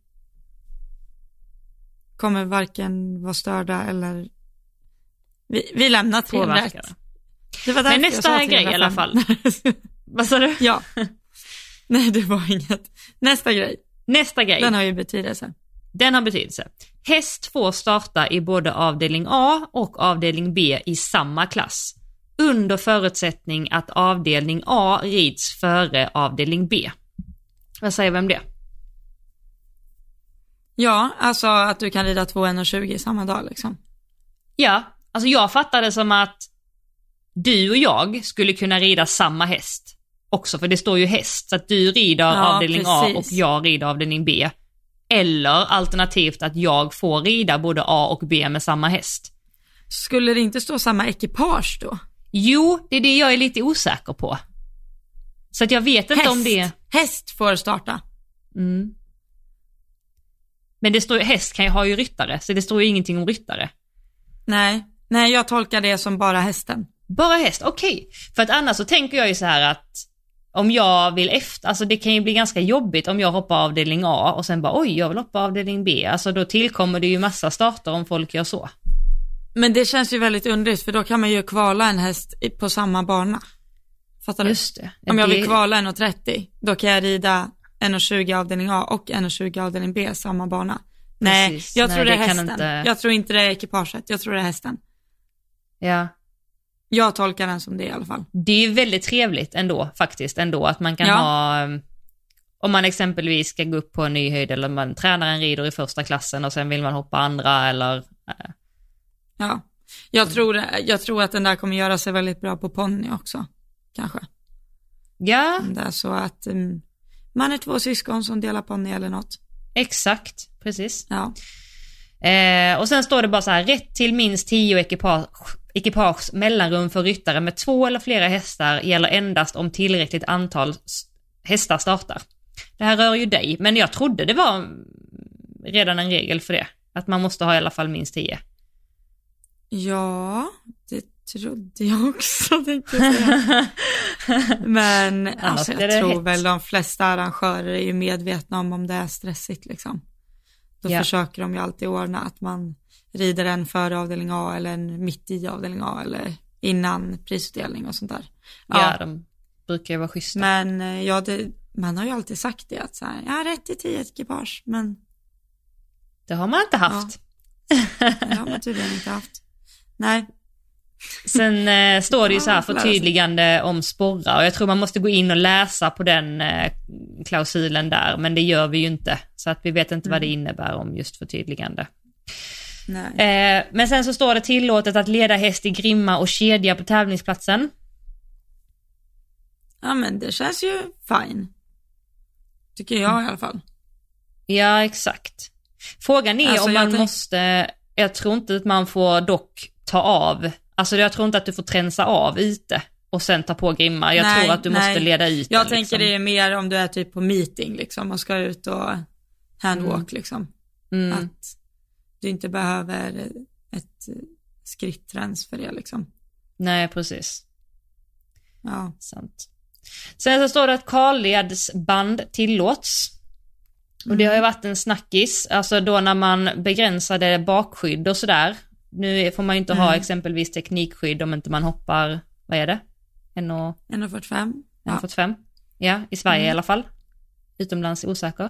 S1: kommer varken vara störda eller vi, vi lämnar 301.
S2: Påverkade.
S1: Det var
S2: Men nästa grej i alla
S1: 305.
S2: Vad sa du?
S1: ja. Nej, det var inget. Nästa grej,
S2: Nästa grej.
S1: den har ju betydelse.
S2: Den har betydelse. Häst får starta i både avdelning A och avdelning B i samma klass. Under förutsättning att avdelning A rids före avdelning B. Vad säger vi om det?
S1: Ja, alltså att du kan rida 2 1,20 samma dag liksom.
S2: Ja, alltså jag fattar det som att du och jag skulle kunna rida samma häst också, för det står ju häst, så att du rider
S1: Ja,
S2: avdelning A och
S1: precis.
S2: jag rider avdelning B. Eller alternativt att jag får rida både A och B med samma häst.
S1: Skulle det inte stå samma ekipage då?
S2: Jo, det är det jag är lite osäker på. Så att jag vet inte
S1: Häst.
S2: om det...
S1: Häst får starta.
S2: Mm. Men det står häst kan ju ha ju ryttare, så det står ju ingenting om ryttare.
S1: Nej, nej jag tolkar det som bara hästen.
S2: Bara häst, okej. För att annars så tänker jag ju så här att om jag vill efter, alltså det kan ju bli ganska jobbigt om jag hoppar avdelning A och sen bara oj, jag vill hoppa avdelning B. Alltså då tillkommer det ju massa starter om folk gör så.
S1: Men det känns ju väldigt underligt för då kan man ju kvala en häst på samma bana. Fattar du?
S2: Just det.
S1: Om jag vill kvala 1,30 då kan jag rida 1,20 avdelning A och 1,20 avdelning B samma bana. Nej,
S2: Precis.
S1: jag
S2: Nej,
S1: tror det är
S2: det kan
S1: hästen.
S2: inte-
S1: Jag tror inte det är ekipaget, jag tror det är hästen.
S2: Ja.
S1: Jag tolkar den som det i alla fall.
S2: Det är ju väldigt trevligt ändå faktiskt ändå att man kan
S1: Ja.
S2: ha um, om man exempelvis ska gå upp på en ny höjd eller man tränar en rider i första klassen och sen vill man hoppa andra eller eh,
S1: Ja. Jag tror, jag tror att den där kommer göra sig väldigt bra på ponny också. Kanske.
S2: ja,
S1: det är så att um, man är två syskon som delar ponny eller något.
S2: exakt, precis.
S1: Ja.
S2: Eh, och sen står det bara så här, rätt till minst 10 ekipage, ekipage mellanrum för ryttare med två eller flera hästar gäller endast om tillräckligt antal hästar startar. Det här rör ju dig, men jag trodde det var mm, redan en regel för det. Att man måste ha i alla fall minst 10.
S1: Ja, det trodde jag också tänkte jag säga. Men alltså, jag tror
S2: hett.
S1: väl de flesta arrangörer är ju medvetna om om det är stressigt liksom. Då
S2: Ja.
S1: försöker de ju alltid ordna att man rider en före avdelning A eller en mitt i avdelning A eller innan prisutdelning och sånt där.
S2: Ja, de brukar ju vara schyssta.
S1: Men eh, ja, det, man har ju alltid sagt det att så här, har rätt till tio ekipage, men
S2: Det har man inte haft.
S1: det har man tydligen inte haft. Nej,
S2: Sen eh, står det ju så här förtydligande om sporrar och jag tror man måste gå in och läsa på den eh, klausulen där, men det gör vi ju inte. Så att vi vet inte vad det
S1: Mm.
S2: innebär om just förtydligande.
S1: nej.
S2: Eh, men sen så står det tillåtet att leda häst i grimma och kedja på tävlingsplatsen.
S1: Ja, men det känns ju fine. Tycker jag i alla fall.
S2: Ja, exakt. Frågan är
S1: Alltså,
S2: om man
S1: tänk-
S2: måste, jag tror inte att man får dock ta av, alltså jag tror inte att du får tränsa av ute och sen ta på grimma. Jag
S1: Nej,
S2: tror att du
S1: nej.
S2: måste leda ut
S1: Jag tänker
S2: liksom.
S1: det är mer om du är typ på meeting liksom och ska ut och handwalk liksom.
S2: Mm.
S1: Att du inte behöver ett skrittrens för det liksom.
S2: Nej, precis.
S1: Ja.
S2: Sant. Sen så står det att karledsband tillåts. Och det har ju varit en snackis, alltså då när man begränsade bakskydd och sådär. Nu får man ju inte ha
S1: Mm.
S2: exempelvis teknikskydd om inte man hoppar, vad är det?
S1: 1,45. Ja.
S2: 1,45? Ja, i Sverige
S1: Mm.
S2: i alla fall. Utomlands osäker.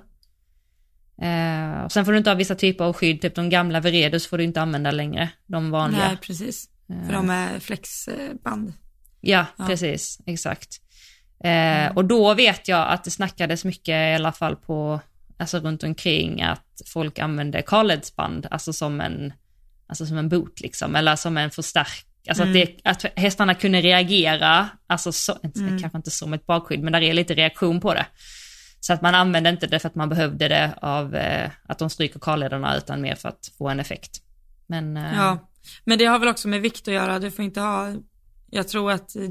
S2: Eh, och sen får du inte ha vissa typer av skydd, typ de gamla Veredus får du inte använda längre. De vanliga.
S1: Nej, precis.
S2: Eh,
S1: För de är flexband.
S2: Ja,
S1: Ja.
S2: precis, exakt. Eh, och då vet jag att det snackades mycket i alla fall på, alltså runt omkring att folk använde karledsband, alltså som en, alltså som en boot liksom, eller som en förstärk, alltså
S1: Mm.
S2: att, det, att hästarna kunde reagera, alltså så,
S1: Mm.
S2: kanske inte som ett bakskydd, men där är lite reaktion på det. Så att man använde inte det för att man behövde det av eh, att de stryker karlederna, utan mer för att få en effekt. Men, eh,
S1: Ja, men det har väl också med vikt att göra. Du får inte ha, jag tror att eh,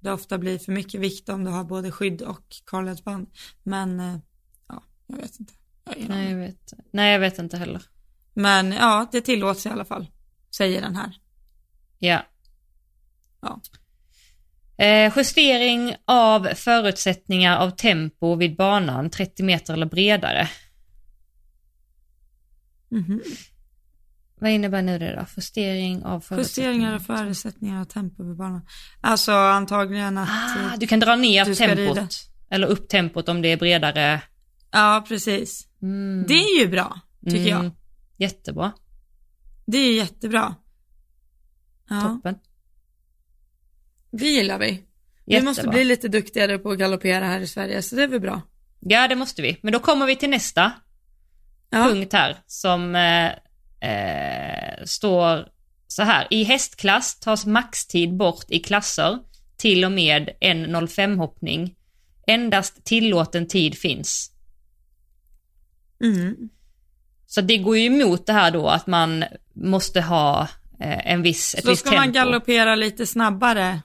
S1: det ofta blir för mycket vikt om du har både skydd och karledsband. Men eh, ja, jag vet inte. Jag
S2: nej, jag vet, nej, jag vet inte heller.
S1: Men ja, det tillåts i alla fall, säger den här.
S2: Ja.
S1: Ja.
S2: Eh, justering av förutsättningar av tempo vid banan 30 meter eller bredare.
S1: Mhm.
S2: Vad innebär nu det då? Justering av förutsättningar?
S1: Justeringar och förutsättningar och tempo vid banan. Alltså antagligen att,
S2: Ah,
S1: eh,
S2: du kan dra ner
S1: ska
S2: tempot. Eller upp tempot om det är bredare.
S1: ja precis.
S2: Mm.
S1: Det är ju bra, tycker
S2: Mm.
S1: jag.
S2: Jättebra.
S1: Det är jättebra. Ja,
S2: Toppen.
S1: det gillar vi. Vi
S2: Jättebra.
S1: måste bli lite duktigare på att galoppera här i Sverige, så det är väl bra.
S2: Ja, det måste vi. Men då kommer vi till nästa
S1: Ja.
S2: punkt här som eh, eh, står så här. I hästklass tas maxtid bort i klasser till och med en 05 hoppning. Endast tillåten tid finns.
S1: Mm.
S2: Så det går ju emot det här då att man måste ha eh, en viss, ett
S1: Så
S2: visst
S1: ska
S2: tempo.
S1: man galoppera lite snabbare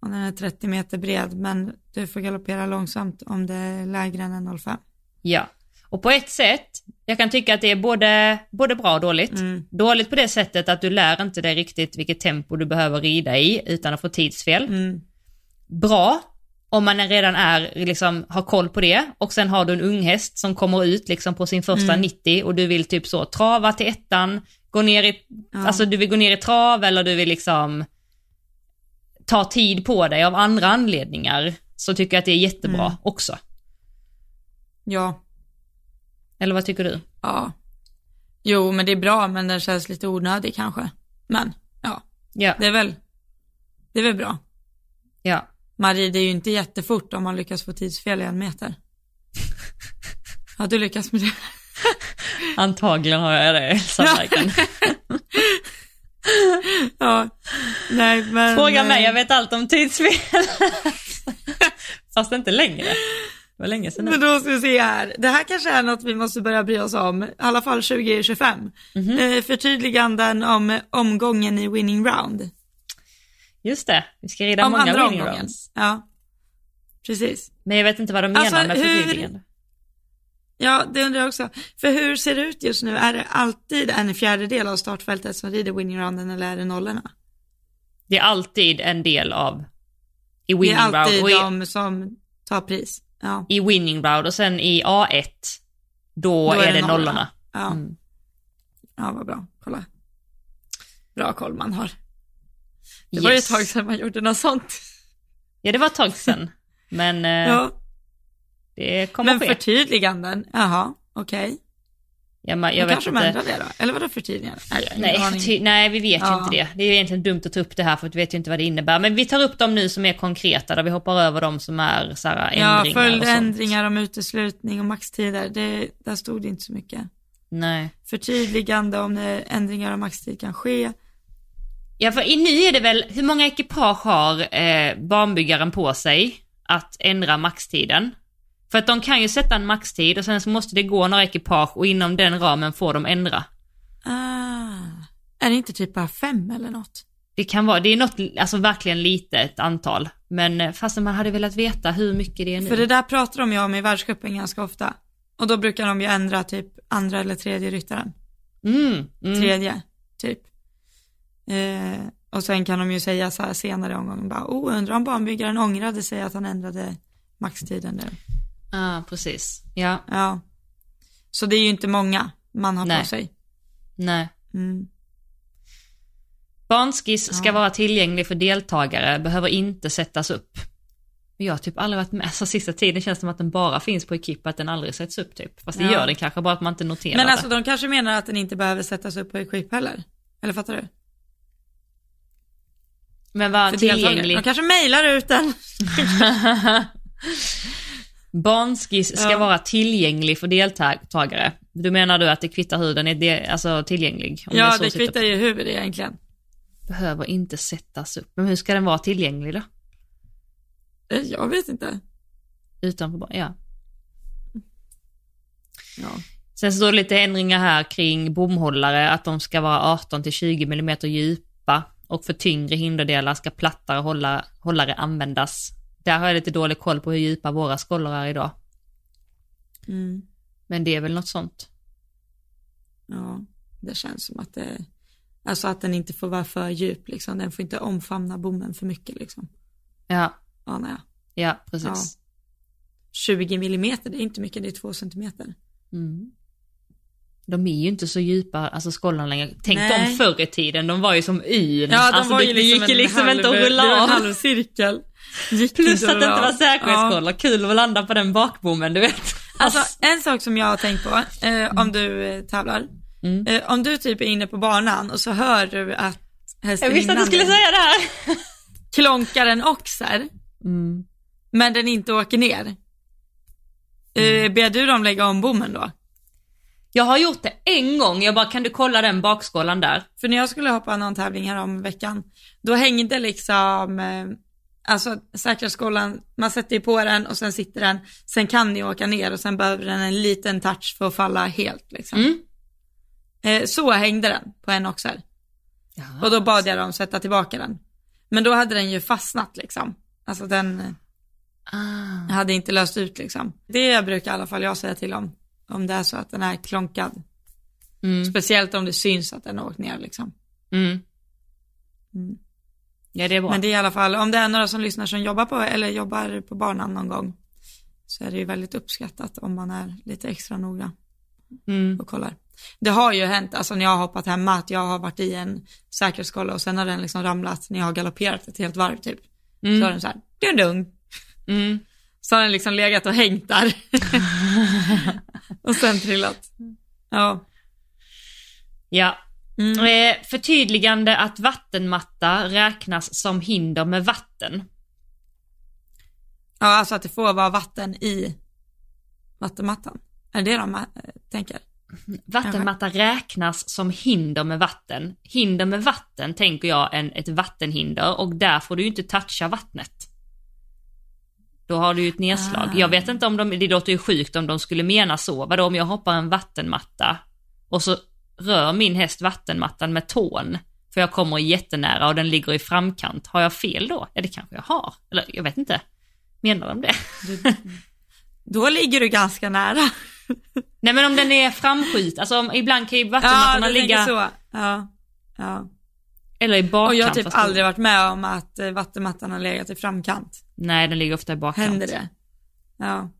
S1: om den är 30 meter bred, men du får galoppera långsamt om det är lägre än 1,05.
S2: Ja, och på ett sätt, jag kan tycka att det är både, både bra och dåligt.
S1: Mm.
S2: Dåligt på det sättet att du lär inte dig riktigt vilket tempo du behöver rida i utan att få tidsfel.
S1: Mm.
S2: Bra om man redan är, liksom, har koll på det och sen har du en ung häst som kommer ut liksom på sin första
S1: Mm.
S2: 90 och du vill typ så trava till ettan, gå ner i,
S1: Ja.
S2: alltså du vill gå ner i trav eller du vill liksom ta tid på dig av andra anledningar så tycker jag att det är jättebra
S1: Mm.
S2: också.
S1: Ja,
S2: Eller vad tycker du?
S1: ja. Jo, men det är bra, men den känns lite onödig kanske. Men, ja,
S2: Ja,
S1: det är väl, det är väl bra.
S2: ja.
S1: Man rider ju inte jättefort om man lyckas få tidsfel i en meter. Har du lyckats med det?
S2: Antagligen har jag det, Elsa-verken.
S1: Ja, nej men.
S2: Fråga mig,
S1: eh,
S2: jag vet allt om tidsfel. Fast inte längre. Det var länge sedan
S1: Men då ska vi se här. Det här kanske är något vi måste börja bry oss om. I alla fall 2025.
S2: Mhm.
S1: Eh, förtydliganden om omgången i winning round.
S2: Just det, vi ska rida
S1: om
S2: många
S1: andra
S2: winning
S1: omgången.
S2: rounds.
S1: Ja, precis.
S2: Men jag vet inte vad de menar
S1: Alltså,
S2: med förtydligande.
S1: Ja, det undrar jag också. För hur ser det ut just nu? Är det alltid en fjärdedel av startfältet som rider winning rounden eller är det nollorna?
S2: Det är alltid en del av i
S1: Det
S2: winning
S1: är alltid
S2: round i,
S1: de som tar pris. Ja,
S2: i winning round och sen i A1 då, är, det nollorna.
S1: Ja,
S2: Mm.
S1: ja vad bra. Kolla. Bra koll man har. Det var ju ett
S2: Yes.
S1: tag sedan man gjorde något sånt.
S2: Ja, det var ett tag sedan. Men eh,
S1: Ja.
S2: det kommer
S1: Men
S2: ske.
S1: förtydliganden, jaha, okej.
S2: Ja, men,
S1: Jag
S2: vet
S1: kanske de
S2: inte.
S1: ändrar det då? Eller vadå förtydliganden? Nej,
S2: Nej, nej, vi vet ju
S1: Ja.
S2: inte det. Det är ju egentligen dumt att ta upp det här för att vi vet ju inte vad det innebär. Men vi tar upp dem nu som är konkreta, där vi hoppar över de som är så här,
S1: Ja,
S2: ändringar och sånt.
S1: följdändringar om uteslutning och maxtider, det, där stod det inte så mycket.
S2: Nej.
S1: Förtydligande om det ändringar av maxtid kan ske.
S2: Ja, för nu är det väl, hur många ekipage har eh, banbyggaren på sig att ändra maxtiden? För att de kan ju sätta en maxtid och sen så måste det gå några ekipage och inom den ramen får de ändra.
S1: Ah, är det inte typ bara fem eller något?
S2: Det kan vara, det är något, alltså verkligen litet antal. Men eh, fastän man hade velat veta hur mycket det är nu.
S1: För det där pratar de ju om i världscupen ganska ofta. Och då brukar de ju ändra typ andra eller tredje ryttaren.
S2: Mm, mm.
S1: Tredje, typ. Eh, och sen kan de ju säga så här senare i omgången bara, oh, undrar om banbyggaren ångrade sig att han ändrade maxtiden nu.
S2: ah, precis. Ja,
S1: Ja. Så det är ju inte många man har
S2: Nej.
S1: på sig.
S2: nej.
S1: Mm.
S2: Banskiss ska
S1: Ja.
S2: vara tillgänglig för deltagare, behöver inte sättas upp. Jag har typ aldrig varit med, alltså sista tiden känns det som att den bara finns på Equip, att den aldrig sätts upp typ. Fast det
S1: Ja.
S2: gör den kanske, bara att man inte noterar
S1: Men
S2: det.
S1: alltså de kanske menar att den inte behöver sättas upp på equip heller. Eller fattar du?
S2: Men var tillgänglig.
S1: De kanske mejlar ut den.
S2: Banskiss ska
S1: Ja.
S2: vara tillgänglig för deltagare. Du menar du att det kvittar hur den är de, alltså, tillgänglig?
S1: Ja, det
S2: sitter
S1: kvittar ju hur det är egentligen.
S2: Behöver inte sättas upp. Men hur ska den vara tillgänglig då?
S1: Eh, Jag vet inte.
S2: Utanför ban- ja.
S1: Ja.
S2: Sen så står det lite ändringar här kring bomhållare, att de ska vara 18 till 20 mm djupa och för tyngre hinderdelar ska plattare hålla, hållare användas. Där har jag lite dålig koll på hur djupa våra skollar är idag.
S1: Mm.
S2: Men det är väl något sånt.
S1: ja, det känns som att det, alltså att den inte får vara för djup liksom. Den får inte omfamna bommen för mycket liksom.
S2: Ja,
S1: Anar jag.
S2: ja precis.
S1: 20 millimeter, det är inte mycket, det är två centimeter.
S2: Mm. De är ju inte så djupa, alltså skollarna längre. Tänk
S1: Nej.
S2: de förr i tiden, de var ju som yn.
S1: Ja, de
S2: alltså, det, det
S1: liksom
S2: gick ju liksom
S1: halv,
S2: inte att
S1: det
S2: rulla
S1: var en
S2: av.
S1: halv cirkel. Gick
S2: Plus att det inte var
S1: av.
S2: säkerhetskollar, kul att landa på den bakbommen, du vet.
S1: Alltså en sak som jag har tänkt på, eh, om du eh, tävlar.
S2: Mm.
S1: Eh, om du typ är inne på banan och så hör du att hästen
S2: Jag visste att du skulle säga det här.
S1: klonkar en oxer,
S2: Mm.
S1: men den inte åker ner. Eh, ber du dem lägga om bommen då?
S2: Jag har gjort det en gång, jag bara kan du kolla den bakskålan där?
S1: För när jag skulle hoppa någon tävling här om veckan, då hängde liksom, eh, alltså säkerhetsskolan, man sätter ju på den och sen sitter den, sen kan ni åka ner och sen behöver den en liten touch för att falla helt liksom.
S2: Mm.
S1: Eh, så hängde den på en oxer. Och då bad jag dem sätta tillbaka den. Men då hade den ju fastnat liksom. Alltså den
S2: Ah.
S1: hade inte löst ut liksom. Det brukar i alla fall jag säga till om. Om det är så att den är klonkad.
S2: Mm.
S1: Speciellt om det syns att den har åkt ner liksom.
S2: Mm.
S1: Mm.
S2: Ja, det är bra.
S1: Men det är i alla fall, om det är några som lyssnar som jobbar på, eller jobbar på banan någon gång. Så är det ju väldigt uppskattat om man är lite extra noga
S2: Mm.
S1: och kollar. Det har ju hänt, alltså när jag har hoppat hemma, att jag har varit i en säkerhetskolla och sen har den liksom ramlat när jag har galopperat ett helt varv typ. Så har
S2: Mm.
S1: den så här, dung dung.
S2: Mm.
S1: Så har den liksom legat och hängt där. och sen trillat. Ja.
S2: Ja.
S1: Mm.
S2: Eh, förtydligande att vattenmatta räknas som hinder med vatten.
S1: ja, alltså att det får vara vatten i vattenmattan. Är det det de äh, tänker?
S2: Vattenmatta räknas som hinder med vatten. Hinder med vatten tänker jag en, ett vattenhinder och där får du ju inte toucha vattnet. Då har du ju ett nedslag.
S1: Ah.
S2: Jag vet inte om de, det låter ju sjukt om de skulle mena så. Vadå om jag hoppar en vattenmatta och så rör min häst vattenmattan med tån för jag kommer jättenära och den ligger i framkant. Har jag fel då? Ja det kanske jag har. Eller jag vet inte. Menar de det?
S1: Du, då ligger du ganska nära.
S2: Nej men om den är framskjut, alltså om, ibland kan ju vattenmattorna
S1: du
S2: ligga,
S1: så. Ja. ja.
S2: eller i bakkant.
S1: Och jag har typ aldrig varit med om att eh, vattenmattan har legat i framkant.
S2: Nej, den ligger ofta i bakkant.
S1: Händer det? Ja.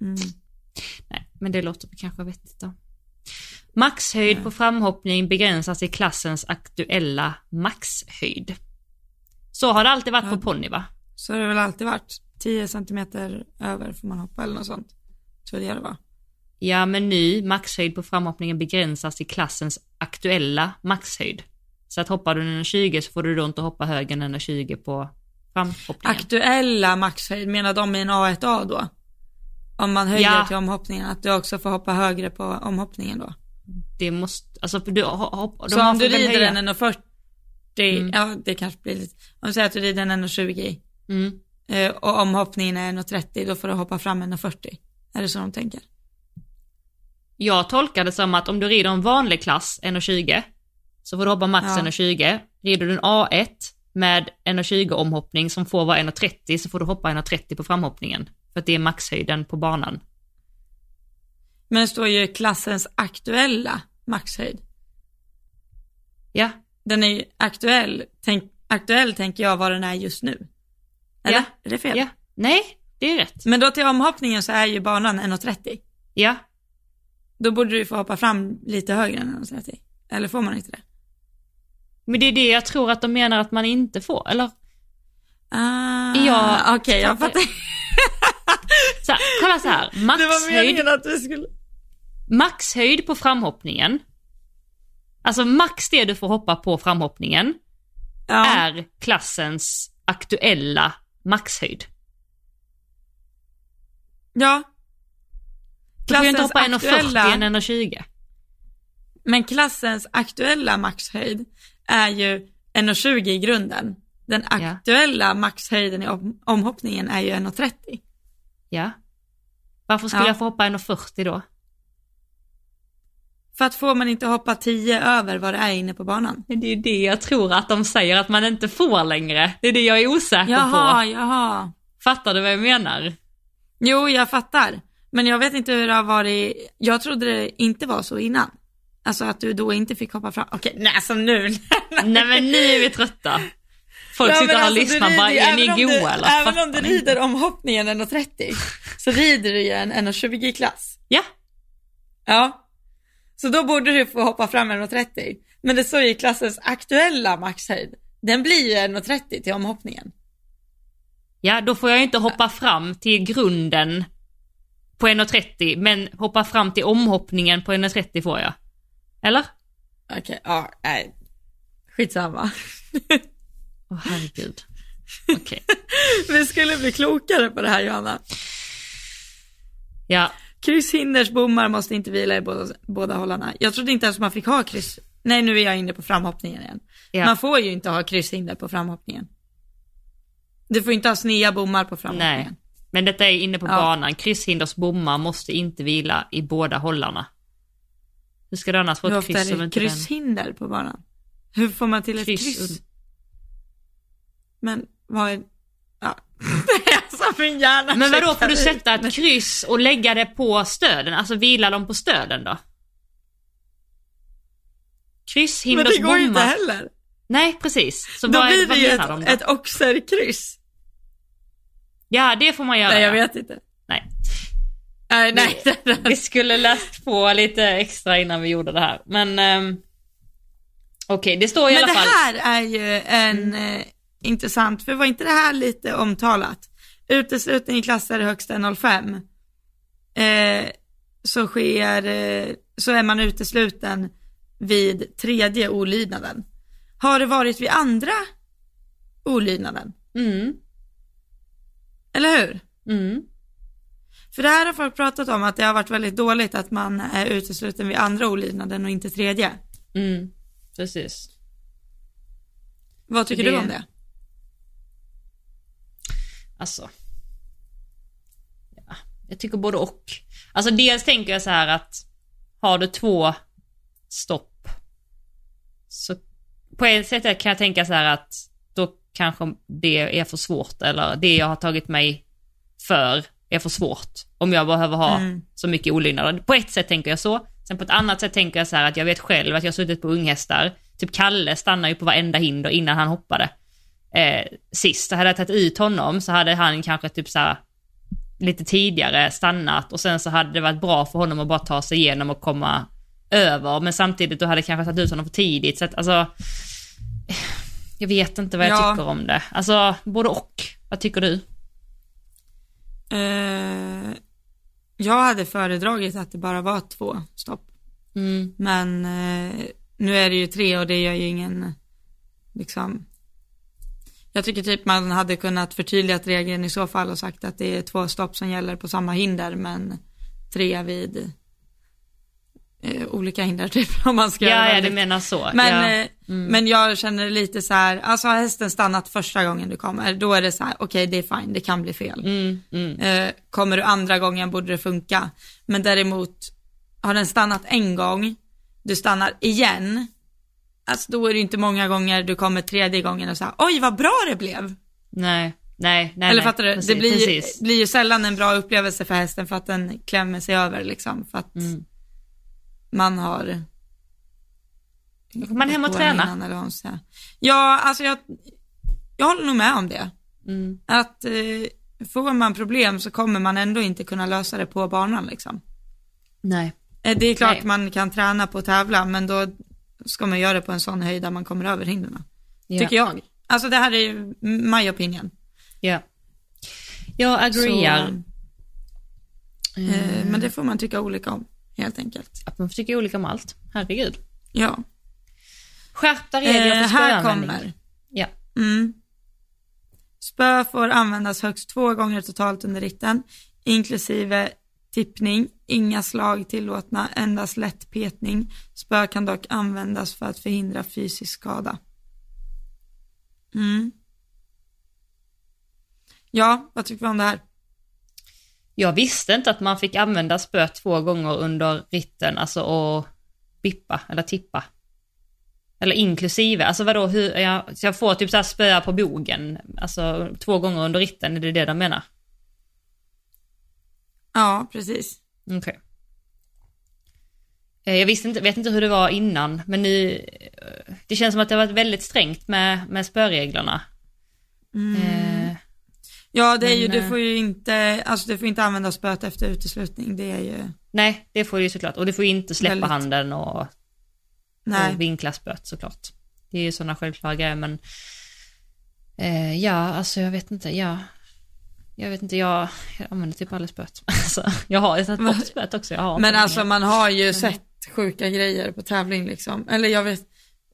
S1: Mm.
S2: Nej, men det låter kanske vettigt då. Maxhöjd på framhoppning begränsas i klassens aktuella maxhöjd. Så har det alltid varit
S1: Ja.
S2: på ponny va?
S1: Så har det väl alltid varit. 10 centimeter över får man hoppa eller något sånt. Tror jag det var.
S2: Ja, men nu maxhöjd på framhoppningen begränsas i klassens aktuella maxhöjd. Så att hoppar du en 20 så får du då inte hoppa högre än en 20 på framhoppningen.
S1: Aktuella maxhöjd, menar de i en A1A då? Om man höjer
S2: Ja.
S1: till omhoppningen, att du också får hoppa högre på omhoppningen då?
S2: det måste, alltså du ho- hopp, de
S1: Så om du rider
S2: höja-
S1: en 1,40,
S2: Mm.
S1: ja det kanske blir lite, om du säger att du rider en 1,20
S2: Mm.
S1: eh, och omhoppningen är 1,30 då får du hoppa fram 1,40. Är det så de tänker?
S2: Jag tolkar det som att om du rider en vanlig klass, 1,20, så får du hoppa max
S1: Ja.
S2: 1,20. Rider du en A1 med 1,20 omhoppning som får vara 1,30 så får du hoppa 1,30 på framhoppningen. För att det är maxhöjden på banan.
S1: Men det står ju klassens aktuella maxhöjd.
S2: Ja,
S1: Den är ju aktuell, tänk, aktuell tänker jag vad den är just nu. Eller?
S2: Ja.
S1: Är det fel?
S2: ja. Nej, det är rätt.
S1: Men då till omhoppningen så är ju banan 1,30.
S2: Ja,
S1: Då borde du få hoppa fram lite högre än 1,30. Eller får man inte det?
S2: Men det är det jag tror att de menar att man inte får, eller?
S1: Ah,
S2: Ja,
S1: okej jag fattar.
S2: Så här, kolla så här, maxhöjd,
S1: du skulle...
S2: maxhöjd på framhoppningen, alltså max det du får hoppa på framhoppningen,
S1: Ja.
S2: är klassens aktuella maxhöjd.
S1: ja.
S2: Du får ju inte
S1: Klassens
S2: hoppa 1,40
S1: aktuella-
S2: än 1,20.
S1: Men klassens aktuella maxhöjd är ju 1,20 i grunden. Den
S2: Ja.
S1: aktuella maxhöjden i om- omhoppningen är ju 1,30.
S2: Ja. Varför skulle
S1: Ja.
S2: jag få hoppa 1,40 då?
S1: För att får man inte hoppa 10 över vad det är inne på banan?
S2: Det är det jag tror att de säger att man inte får längre. Det är det jag är osäker
S1: Jaha,
S2: på.
S1: jaha.
S2: Fattar du vad jag menar?
S1: Jo, jag fattar. Men jag vet inte hur det har varit. Jag trodde det inte var så innan. Alltså att du då inte fick hoppa fram. Okej, nej alltså nu.
S2: Nej men nu är vi trötta. Folk
S1: Ja,
S2: sitter och
S1: alltså,
S2: lyssnar
S1: du
S2: bara, är ni goa
S1: du,
S2: eller?
S1: Även om du
S2: ni
S1: rider omhoppningen 1,30 så rider du ju en 1,20-klass.
S2: Ja,
S1: Ja. Så då borde du få hoppa fram 1,30. Men det står ju klassens aktuella maxhöjd. Den blir ju 1,30 till omhoppningen.
S2: ja då får jag ju inte hoppa fram till grunden på 1,30 men hoppa fram till omhoppningen på 1,30 får jag. Eller?
S1: Okej, ja, nej. Skitsamma.
S2: Åh herregud. Okej.
S1: Vi skulle bli klokare på det här Johanna.
S2: Ja,
S1: Krysshinders bommar måste inte vila i båda, båda hållarna. Jag trodde inte ens man fick ha kryss. Nej, nu är jag inne på framhoppningen igen.
S2: ja.
S1: Man får ju inte ha krysshinder på framhoppningen. Du får inte ha snea bommar på framhoppningen.
S2: Nej. Men detta är inne på
S1: Ja.
S2: banan. Krysshinders bommar måste inte vila i båda hållarna. Hur ska du annars få
S1: Hur
S2: ett
S1: ofta
S2: kryss
S1: är
S2: om
S1: det
S2: inte den...
S1: krysshinder på banan? Hur får man till ett
S2: Kryss
S1: kryss?
S2: und-
S1: Men vad är, ja. alltså min hjärna
S2: Men vadå, får du sätta ett kryss och lägga det på stöden? Alltså vila dem på stöden då?
S1: Men
S2: Krysshinders
S1: det går ju inte heller.
S2: Nej, precis. Så
S1: Då
S2: vad,
S1: blir det ju
S2: menar de
S1: ett,
S2: då?
S1: ett oxerkryss.
S2: Ja, det får man göra.
S1: Nej jag
S2: ja.
S1: vet inte.
S2: Nej.
S1: Nej, nej.
S2: Vi skulle läst på lite extra innan vi gjorde det här. Men ehm, okej, det står i
S1: Men
S2: alla
S1: det
S2: fall.
S1: här är ju en eh, intressant, för var inte det här lite omtalat? Uteslutning i klasser högst 1,05. Eh, så sker, eh, så är man utesluten vid tredje olydnaden. Har det varit vid andra olydnaden?
S2: Mm,
S1: Eller hur?
S2: mm.
S1: För det här har folk pratat om att det har varit väldigt dåligt att man är utesluten vid andra olydnaden och inte tredje.
S2: Mm, precis.
S1: Vad tycker
S2: Det-
S1: du om det?
S2: Alltså. Ja, jag tycker både och. Alltså dels tänker jag så här att har du två stopp så på ett sätt kan jag tänka så här att då kanske det är för svårt eller det jag har tagit mig för är för svårt om jag behöver ha
S1: Mm.
S2: så mycket olydnader. På ett sätt tänker jag så. Sen på ett annat sätt tänker jag så här att jag vet själv att jag har suttit på unghästar. Typ Kalle stannar ju på varenda hinder innan han hoppade. Eh, sist, så hade jag tagit ut honom så hade han kanske typ så här lite tidigare stannat och sen så hade det varit bra för honom att bara ta sig igenom och komma över. Men samtidigt då hade jag kanske tagit ut honom för tidigt. Så att alltså, jag vet inte vad jag
S1: Ja.
S2: tycker om det. Alltså både och. Vad tycker du?
S1: Eh, jag hade föredragit att det bara var två stopp.
S2: Mm,
S1: Men eh, nu är det ju tre och det gör ju ingen, liksom. Jag tycker typ man hade kunnat förtydligat regeln i så fall och sagt att det är två stopp som gäller på samma hinder men tre vid eh, olika hinder typ om man ska
S2: ja, ja, du menar så.
S1: Men,
S2: ja.
S1: eh, men jag känner lite så här, alltså har hästen stannat första gången du kommer, då är det så här, okej det är fine, det kan bli fel.
S2: Mm, mm.
S1: Eh, kommer du andra gången borde det funka. Men däremot, har den stannat en gång, du stannar igen, alltså då är det inte många gånger du kommer tredje gången och säger oj vad bra det blev.
S2: Nej, nej, nej.
S1: Eller
S2: nej.
S1: fattar du?
S2: Precis,
S1: det blir, ju, blir ju sällan en bra upplevelse för hästen för att den klämmer sig över liksom. För att
S2: Mm.
S1: Man har
S2: Då får man hem och träna.
S1: eller. Ja, alltså jag, jag håller nog med om det.
S2: Mm.
S1: Att eh, får man problem så kommer man ändå inte kunna lösa det på banan liksom.
S2: Nej.
S1: Eh, Det är klart
S2: Nej.
S1: man kan träna på att tävla, men då ska man göra det på en sån höjd där man kommer över hindren.
S2: Ja.
S1: Tycker jag. Alltså det här är ju my opinion.
S2: Ja. Jag agreear.
S1: Så, eh, men det får man tycka olika om, helt enkelt.
S2: Att man får tycka olika om allt. Herregud.
S1: Ja.
S2: Skärpta regler
S1: Eh,
S2: för
S1: här
S2: spöanvändning.
S1: kommer.
S2: Ja.
S1: Mm. Spö får användas högst två gånger totalt under ritten, inklusive tippning, inga slag tillåtna, endast lätt petning. Spö kan dock användas för att förhindra fysisk skada. Mm. Ja, vad tycker vi om det här?
S2: Jag visste inte att man fick använda spö två gånger under ritten, alltså och bippa eller tippa. Eller inklusive, alltså vadå, hur, ja, så jag får typ såhär spöa på bogen, alltså två gånger under ritten, är det det de menar?
S1: Ja, precis.
S2: Okej. Eh, Jag visste inte, vet inte hur det var innan, men nu, eh, det känns som att det har varit väldigt strängt med, med spöreglerna. Eh,
S1: Ja, det är ju,
S2: Men,
S1: du
S2: eh,
S1: får ju inte, alltså du får inte använda spöet efter uteslutning, det är ju,
S2: nej, det får du ju såklart. Och du får ju inte släppa
S1: Väldigt.
S2: handen och, och vinkla spöet såklart. Det är ju sådana självklara grejer, men eh, ja, alltså jag vet inte, ja. Jag vet inte, jag, jag använder typ aldrig spöet. Alltså, jag har ju tagit bort spöet också. Jag har
S1: Men alltså man har ju sett sjuka grejer på tävling liksom. Eller jag vet,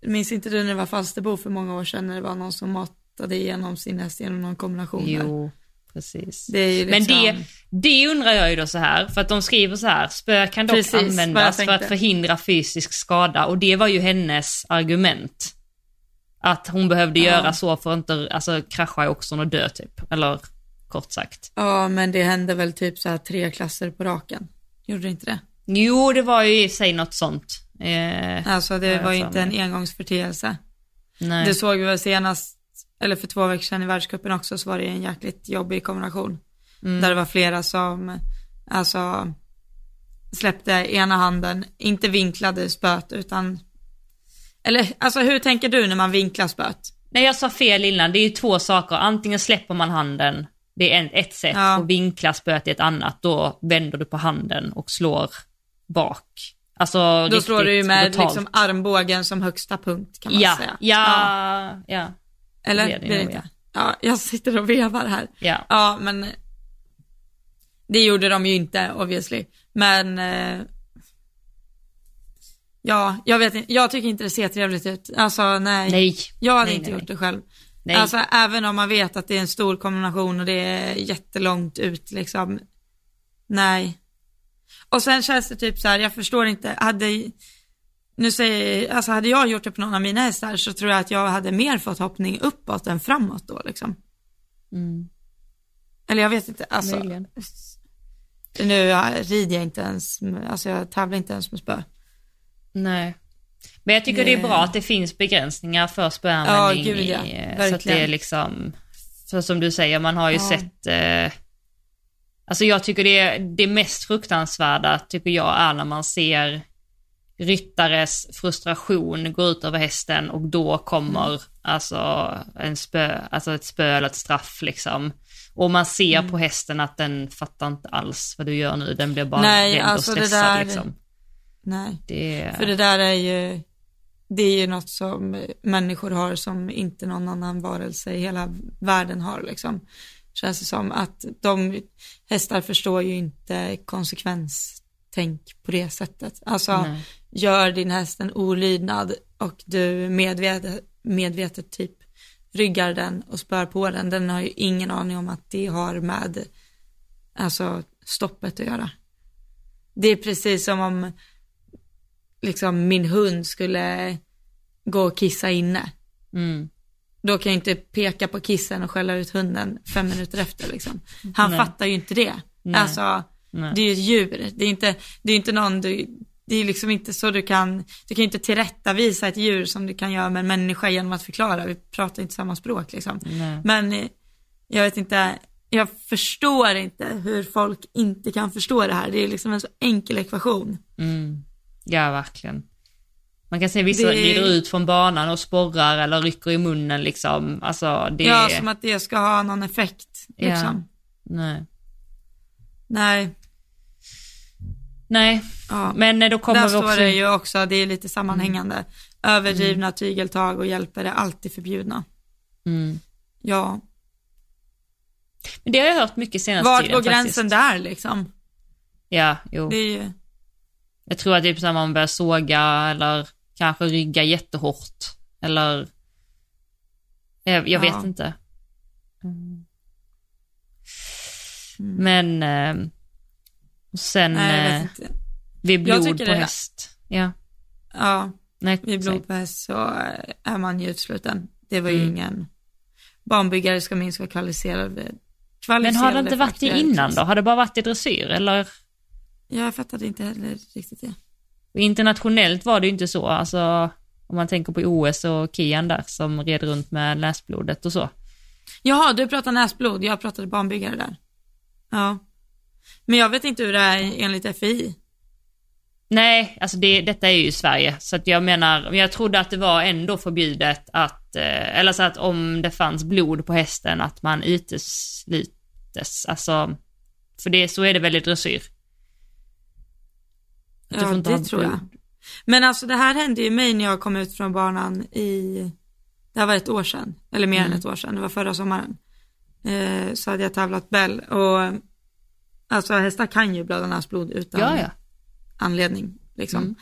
S1: minns inte du när det var Falsterbo för många år sedan när det var någon som matade igenom sin häst genom någon kombination.
S2: Jo, precis.
S1: Det ju
S2: Men
S1: liksom,
S2: det, det undrar jag ju då så här, för att de skriver så här, spö kan dock
S1: Precis,
S2: användas för att förhindra fysisk skada och det var ju hennes argument. Att hon behövde
S1: Ja.
S2: göra så för att inte alltså, krascha i oxen och dö typ, eller kort sagt.
S1: Ja, men det hände väl typ så här tre klasser på raken. Gjorde det inte det?
S2: Jo, det var ju i sig något sånt. Eh,
S1: Alltså det var ju inte en engångsförteelse.
S2: nej.
S1: Det såg vi väl senast, eller för två veckor sedan i världscupen också, så var det en jäkligt jobbig kombination.
S2: Mm.
S1: Där det var flera som, alltså, släppte ena handen, inte vinklade spöt utan, eller alltså hur tänker du när man vinklar spöt?
S2: Nej, jag sa fel innan. Det är ju två saker. Antingen släpper man handen, det är ett sätt,
S1: Ja.
S2: och vinklar spöet är ett annat. Då vänder du på handen och slår bak. Alltså
S1: Då slår du ju med
S2: brutalt.
S1: liksom armbågen som högsta punkt kan man
S2: ja,
S1: säga.
S2: ja, ja,
S1: Eller?
S2: det är det
S1: inte? Ja, jag sitter och vevar här.
S2: ja.
S1: Ja, men det gjorde de ju inte obviously. Men eh, ja, jag vet inte, jag tycker inte det ser trevligt ut. Alltså nej,
S2: Nej.
S1: jag hade
S2: nej,
S1: inte
S2: nej,
S1: gjort det själv.
S2: Nej.
S1: Alltså även om man vet att det är en stor kombination och det är jättelångt ut liksom. Nej. Och sen känns det typ så här, jag förstår inte, hade, nu säger, alltså hade jag gjort det på någon av mina hästar så tror jag att jag hade mer fått hoppning uppåt än framåt då liksom.
S2: Mm.
S1: Eller jag vet inte, alltså.
S2: Möjligen.
S1: Nu ja, rider jag inte ens, alltså jag tävlar inte ens med spö.
S2: Nej. Men jag tycker det är
S1: Nej.
S2: bra att det finns begränsningar för spöanvändning.
S1: Ja, gud, ja.
S2: eh, så att
S1: Verkligen.
S2: det är liksom, för som du säger, man har ju
S1: Ja.
S2: sett, eh, alltså jag tycker det, är, det mest fruktansvärda tycker jag är när man ser ryttares frustration gå ut över hästen och då kommer
S1: Mm.
S2: alltså en spö, alltså ett spö eller ett straff liksom. Och man ser
S1: Mm.
S2: på hästen att den fattar inte alls vad du gör nu, den blir bara
S1: Nej,
S2: rädd
S1: alltså
S2: och
S1: det
S2: stressad
S1: där-
S2: liksom.
S1: Nej,
S2: Det,
S1: för det där är ju, det är ju något som människor har som inte någon annan varelse i hela världen har liksom. Känns det som att de, hästar förstår ju inte konsekvenstänk på det sättet. Alltså,
S2: Nej.
S1: Gör din häst en olydnad och du medvetet, medvetet typ ryggar den och spör på den, den har ju ingen aning om att det har med alltså stoppet att göra. Det är precis som om liksom min hund skulle gå och kissa inne.
S2: Mm.
S1: Då kan jag inte peka på kissen och skälla ut hunden fem minuter efter liksom. Han
S2: Nej.
S1: fattar ju inte det.
S2: Nej.
S1: Alltså,
S2: Nej.
S1: det är ju ett djur. Det är inte, det är inte någon du, det är liksom inte så du kan, du kan inte tillrättavisa ett djur som du kan göra med en människa genom att förklara. Vi pratar inte samma språk liksom.
S2: Nej.
S1: Men eh, jag vet inte, jag förstår inte hur folk inte kan förstå det här. Det är liksom en så enkel ekvation.
S2: Mm. Ja, verkligen. Man kan se vissa
S1: Det-
S2: rider ut från banan och sporrar eller rycker i munnen liksom. Alltså det
S1: Ja, som att det ska ha någon effekt.
S2: Ja.
S1: Liksom.
S2: Nej.
S1: Nej,
S2: Nej,
S1: ja.
S2: men eh, då kommer
S1: Där
S2: vi
S1: står
S2: också...
S1: det ju också, det är lite sammanhängande. Överdrivna tygeltag och hjälper är alltid förbjudna.
S2: Mm.
S1: Ja,
S2: Men det har jag hört mycket senaste
S1: vart
S2: tiden
S1: går gränsen där liksom?
S2: Ja, jo.
S1: Det är ju,
S2: Jag tror att det är precis när man börjar såga eller kanske rygga jättehårt. Eller... Jag, jag
S1: Ja.
S2: vet inte. Mm.
S1: Mm.
S2: Men... Eh, och sen
S1: nej
S2: eh, vid blod på
S1: det-
S2: häst. Ja,
S1: Ja,
S2: nej.
S1: vid blod på häst så är man ju utsluten. Det var ju
S2: Mm.
S1: ingen, banbyggare ska minst vara kvalificerade.
S2: Men
S1: kvalificerade
S2: har det inte varit det innan då? Har det bara varit i dressyr eller?
S1: Jag fattade inte heller riktigt det.
S2: Internationellt var det ju inte så, alltså om man tänker på OS och Kian där som red runt med näsblodet och så.
S1: Jaha, du pratar näsblod, jag pratade banbyggare där. Ja. Men jag vet inte hur det är enligt FI.
S2: Nej, alltså det, detta är ju Sverige, så att jag menar, men jag trodde att det var ändå förbjudet att, eh, eller så att om det fanns blod på hästen att man utesluts, alltså, för det, så är det väl i dressyr.
S1: Ja, det tror jag. Men alltså det här hände ju mig när jag kom ut från banan i, det här var ett år sedan, eller mer
S2: Mm.
S1: än ett år sedan, det var förra sommaren. Eh, så hade jag tävlat Bell och alltså hästar kan ju blöda näsblod utan
S2: Ja, ja.
S1: anledning liksom.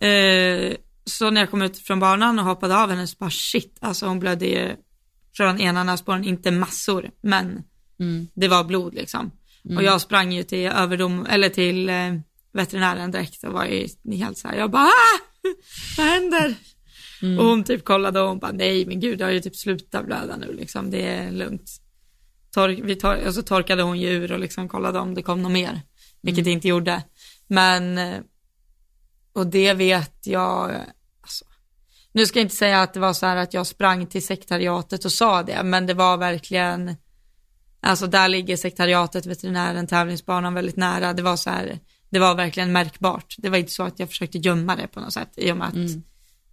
S2: Mm.
S1: Eh, så när jag kom ut från banan och hoppade av henne så bara shit, alltså hon blödde ju från ena näsborren, inte massor, men
S2: Mm.
S1: det var blod liksom. Och jag sprang ju till överdom, eller till eh, veterinären direkt och var ju helt så här, jag bara ah! vad händer?
S2: Mm.
S1: Och hon typ kollade och hon bara nej men gud det har ju typ slutat blöda nu liksom, det är lugnt. Tork, vi tor- och så torkade hon ju ur och liksom kollade om det kom något mer, vilket det inte gjorde. Men, eh, och det vet jag, alltså, nu ska jag inte säga att det var så här att jag sprang till sekretariatet och sa det, men det var verkligen, alltså där ligger sekretariatet, veterinären, tävlingsbanan väldigt nära. Det var så här, det var verkligen märkbart. Det var inte så att jag försökte gömma det på något sätt i och med att
S2: Mm.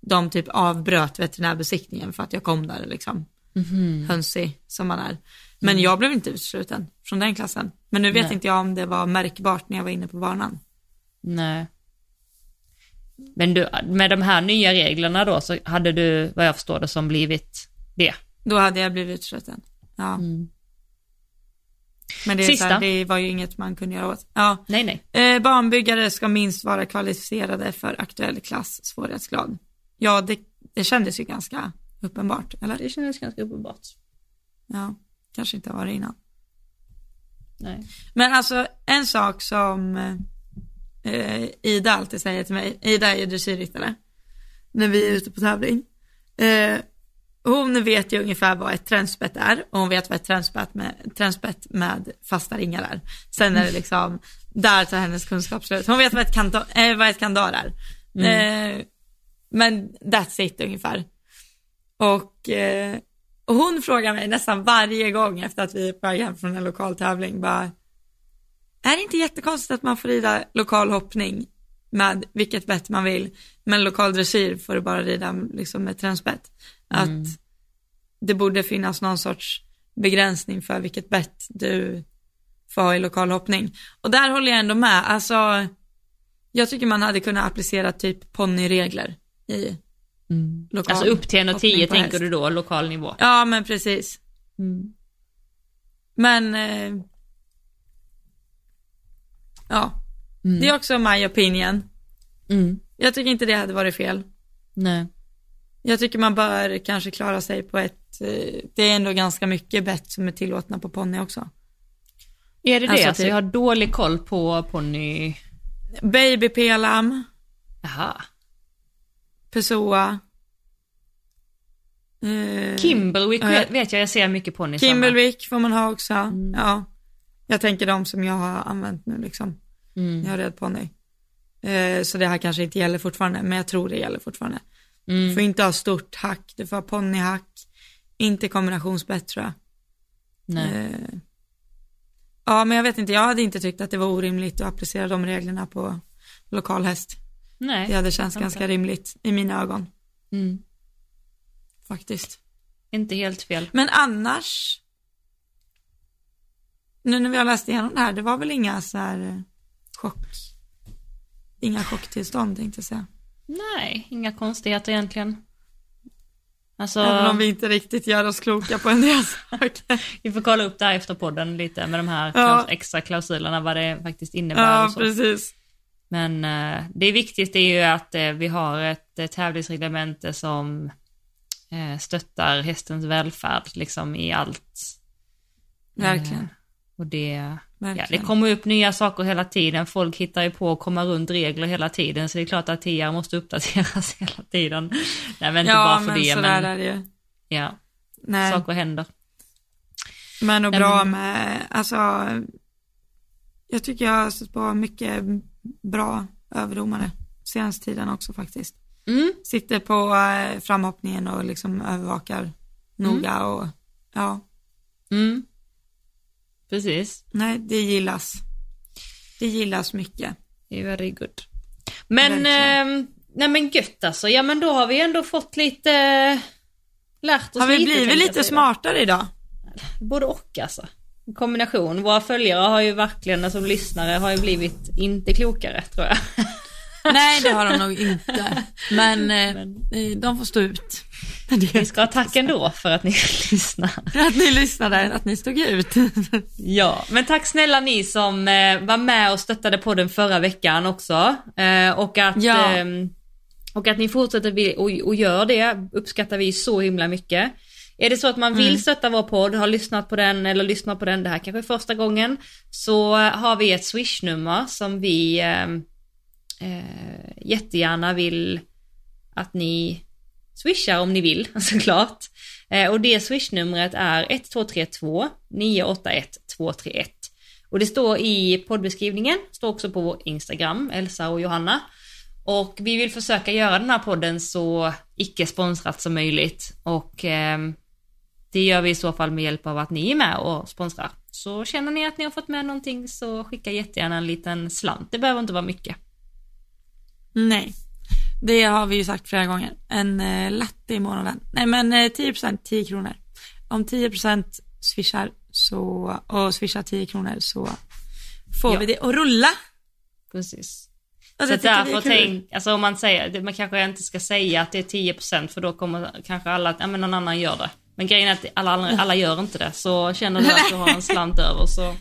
S1: de typ avbröt veterinärbesiktningen för att jag kom där liksom
S2: Mhm.
S1: hönsig som man är. Men jag blev inte utesluten från den klassen. Men nu vet
S2: Mm. Nej.
S1: inte jag om det var märkbart när jag var inne på banan.
S2: Nej. Men du, med de här nya reglerna då så hade du, vad jag förstår det, som blivit det.
S1: Då hade jag blivit utesluten. Ja.
S2: Mm.
S1: Men det,
S2: Sista.
S1: här, det var ju inget man kunde göra åt. Ja.
S2: Nej, nej.
S1: Eh, barnbyggare ska minst vara kvalificerade för aktuell klass svårighetsgrad. Ja, det, det kändes ju ganska uppenbart, eller?
S2: Det kändes ganska uppenbart.
S1: Ja, kanske inte var det innan.
S2: Nej.
S1: Men alltså en sak som eh, Ida alltid säger till mig, Ida är ju dressyrryttare, när vi är ute på tävling. Eh, hon vet ju ungefär vad ett tränspett är och hon vet vad ett tränspett med, tränspett med fasta ringar är. Sen är det liksom, där tar hennes kunskap slut. Hon vet vad ett, kanta, eh, vad ett kandar är. Eh, men that's it ungefär. Och, eh, och hon frågar mig nästan varje gång efter att vi är på väg hem från en lokal tävling bara, är det inte jättekonstigt att man får rida lokal hoppning med vilket bett man vill, men lokal dressyr får du bara rida liksom med tränspett? Att det borde finnas någon sorts begränsning för vilket bett du får ha i lokal hoppning. Och där håller jag ändå med, alltså jag tycker man hade kunnat applicera typ ponnyregler i lokal
S2: Alltså upp till 1,10
S1: hoppning på
S2: tänker
S1: häst.
S2: du då, lokal nivå?
S1: Ja men precis.
S2: Mm.
S1: Men eh, ja,
S2: Mm.
S1: det är också my opinion.
S2: Mm.
S1: Jag tycker inte det hade varit fel.
S2: Nej.
S1: Jag tycker man bör kanske klara sig på ett, eh, det är ändå ganska mycket bett som är tillåtna på ponny också.
S2: Är det det?
S1: Alltså,
S2: Alltså,
S1: typ-
S2: jag har dålig koll på ponny...
S1: Baby pelam,
S2: Jaha.
S1: Pessoa. Eh,
S2: Kimberwick vet, vet jag, jag ser mycket ponny
S1: Kimberwick får man ha också.
S2: Mm.
S1: Ja. Jag tänker de som jag har använt nu liksom.
S2: Mm.
S1: Jag har red ponny. Eh, så det här kanske inte gäller fortfarande, men jag tror det gäller fortfarande. Du
S2: Mm.
S1: får inte ha stort hack, du får ha ponnyhack, inte kombinationsbett tror jag.
S2: Nej.
S1: Eh, ja, men jag vet inte, jag hade inte tyckt att det var orimligt att applicera de reglerna på lokal häst.
S2: Nej.
S1: Det hade känts ganska rimligt i mina ögon,
S2: Mm.
S1: faktiskt.
S2: Inte helt fel.
S1: Men annars, nu när vi har läst igenom det här, det var väl inga så här eh, chock, inga chocktillstånd tänkte jag säga.
S2: Nej, inga konstigheter egentligen. Alltså,
S1: Även om vi inte riktigt gör oss kloka på en del saker.
S2: vi får kolla upp det här efter podden lite med de här
S1: Ja.
S2: extra klausulerna, vad det faktiskt innebär
S1: Ja,
S2: och så.
S1: precis.
S2: Men eh, det det är ju att eh, vi har ett tävlingsreglemente som eh, stöttar hästens välfärd liksom i allt.
S1: Verkligen.
S2: Och det, ja,
S1: Verkligen.
S2: det kommer upp nya saker hela tiden. Folk hittar ju på att komma runt regler hela tiden. Så det är klart att TR måste uppdateras hela tiden. Nej men inte
S1: ja,
S2: bara för
S1: men
S2: det, men
S1: är det ju.
S2: ja,
S1: Nej.
S2: saker händer.
S1: Men och bra med, alltså, jag tycker jag har stött på mycket bra överdomare senaste tiden också faktiskt.
S2: Mm.
S1: Sitter på eh, framhoppningen och liksom övervakar noga och ja,
S2: Mm. Precis.
S1: nej det gillas. Det gillas mycket.
S2: Det är very good. Men, eh, nej men gött alltså. Ja men då har vi ändå fått lite, eh, lärt oss
S1: Har vi
S2: lite.
S1: blivit lite smartare idag?
S2: Både och alltså. Kombination. Våra följare har ju verkligen, som lyssnare, har ju blivit inte klokare tror jag.
S1: Nej det har de nog inte. Men, eh,
S2: Men-
S1: de får stå ut.
S2: Vi ska ha tack ändå för att ni lyssnar.
S1: Att ni lyssnade, att ni stod ut.
S2: Ja, men tack snälla ni som eh, var med och stöttade podden förra veckan också. Eh, och, att,
S1: Ja.
S2: ehm, och att ni fortsätter och gör det uppskattar vi så himla mycket. Är det så att man vill
S1: Mm.
S2: stötta vår podd, har lyssnat på den eller lyssnar på den, det här kanske är första gången, så eh, har vi ett swishnummer som vi ehm, eh, jättegärna vill att ni swishar om ni vill såklart. Eh, och det swishnumret är 1232 981 231. Och det står i poddbeskrivningen, står också på vår Instagram, Elsa och Johanna. Och vi vill försöka göra den här podden så icke-sponsrat som möjligt. Och eh, det gör vi i så fall med hjälp av att ni är med och sponsrar. Så känner ni att ni har fått med någonting så skicka jättegärna en liten slant. Det behöver inte vara mycket.
S1: Nej, det har vi ju sagt flera gånger. En eh, latte i månaden. Nej men eh, 10% 10 kronor. Om 10% swishar så, och swishar 10 kronor så får
S2: Ja.
S1: vi det att rulla.
S2: Precis.
S1: Och
S2: Så därför tänk, alltså om man säger, man kanske inte ska säga att det är 10% för då kommer kanske alla att, ja men någon annan gör det. Men grejen är att alla, alla, gör inte det, så känner du att du har en slant över så.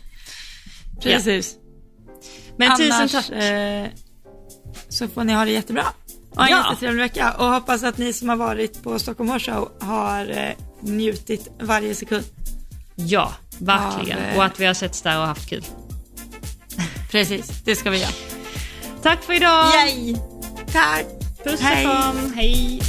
S1: Precis.
S2: Men
S1: Annars,
S2: tusen tack.
S1: Eh, så får ni ha det jättebra. Och en
S2: Ja.
S1: jättetrevlig vecka. Och hoppas att ni som har varit på Stockholm Horse Show har eh, njutit varje sekund.
S2: Ja, verkligen.
S1: Av, eh,
S2: Och att vi har setts där och haft kul.
S1: Precis, det ska vi göra.
S2: Tack för idag!
S1: Yay! Tack!
S2: Puss och kram, hej!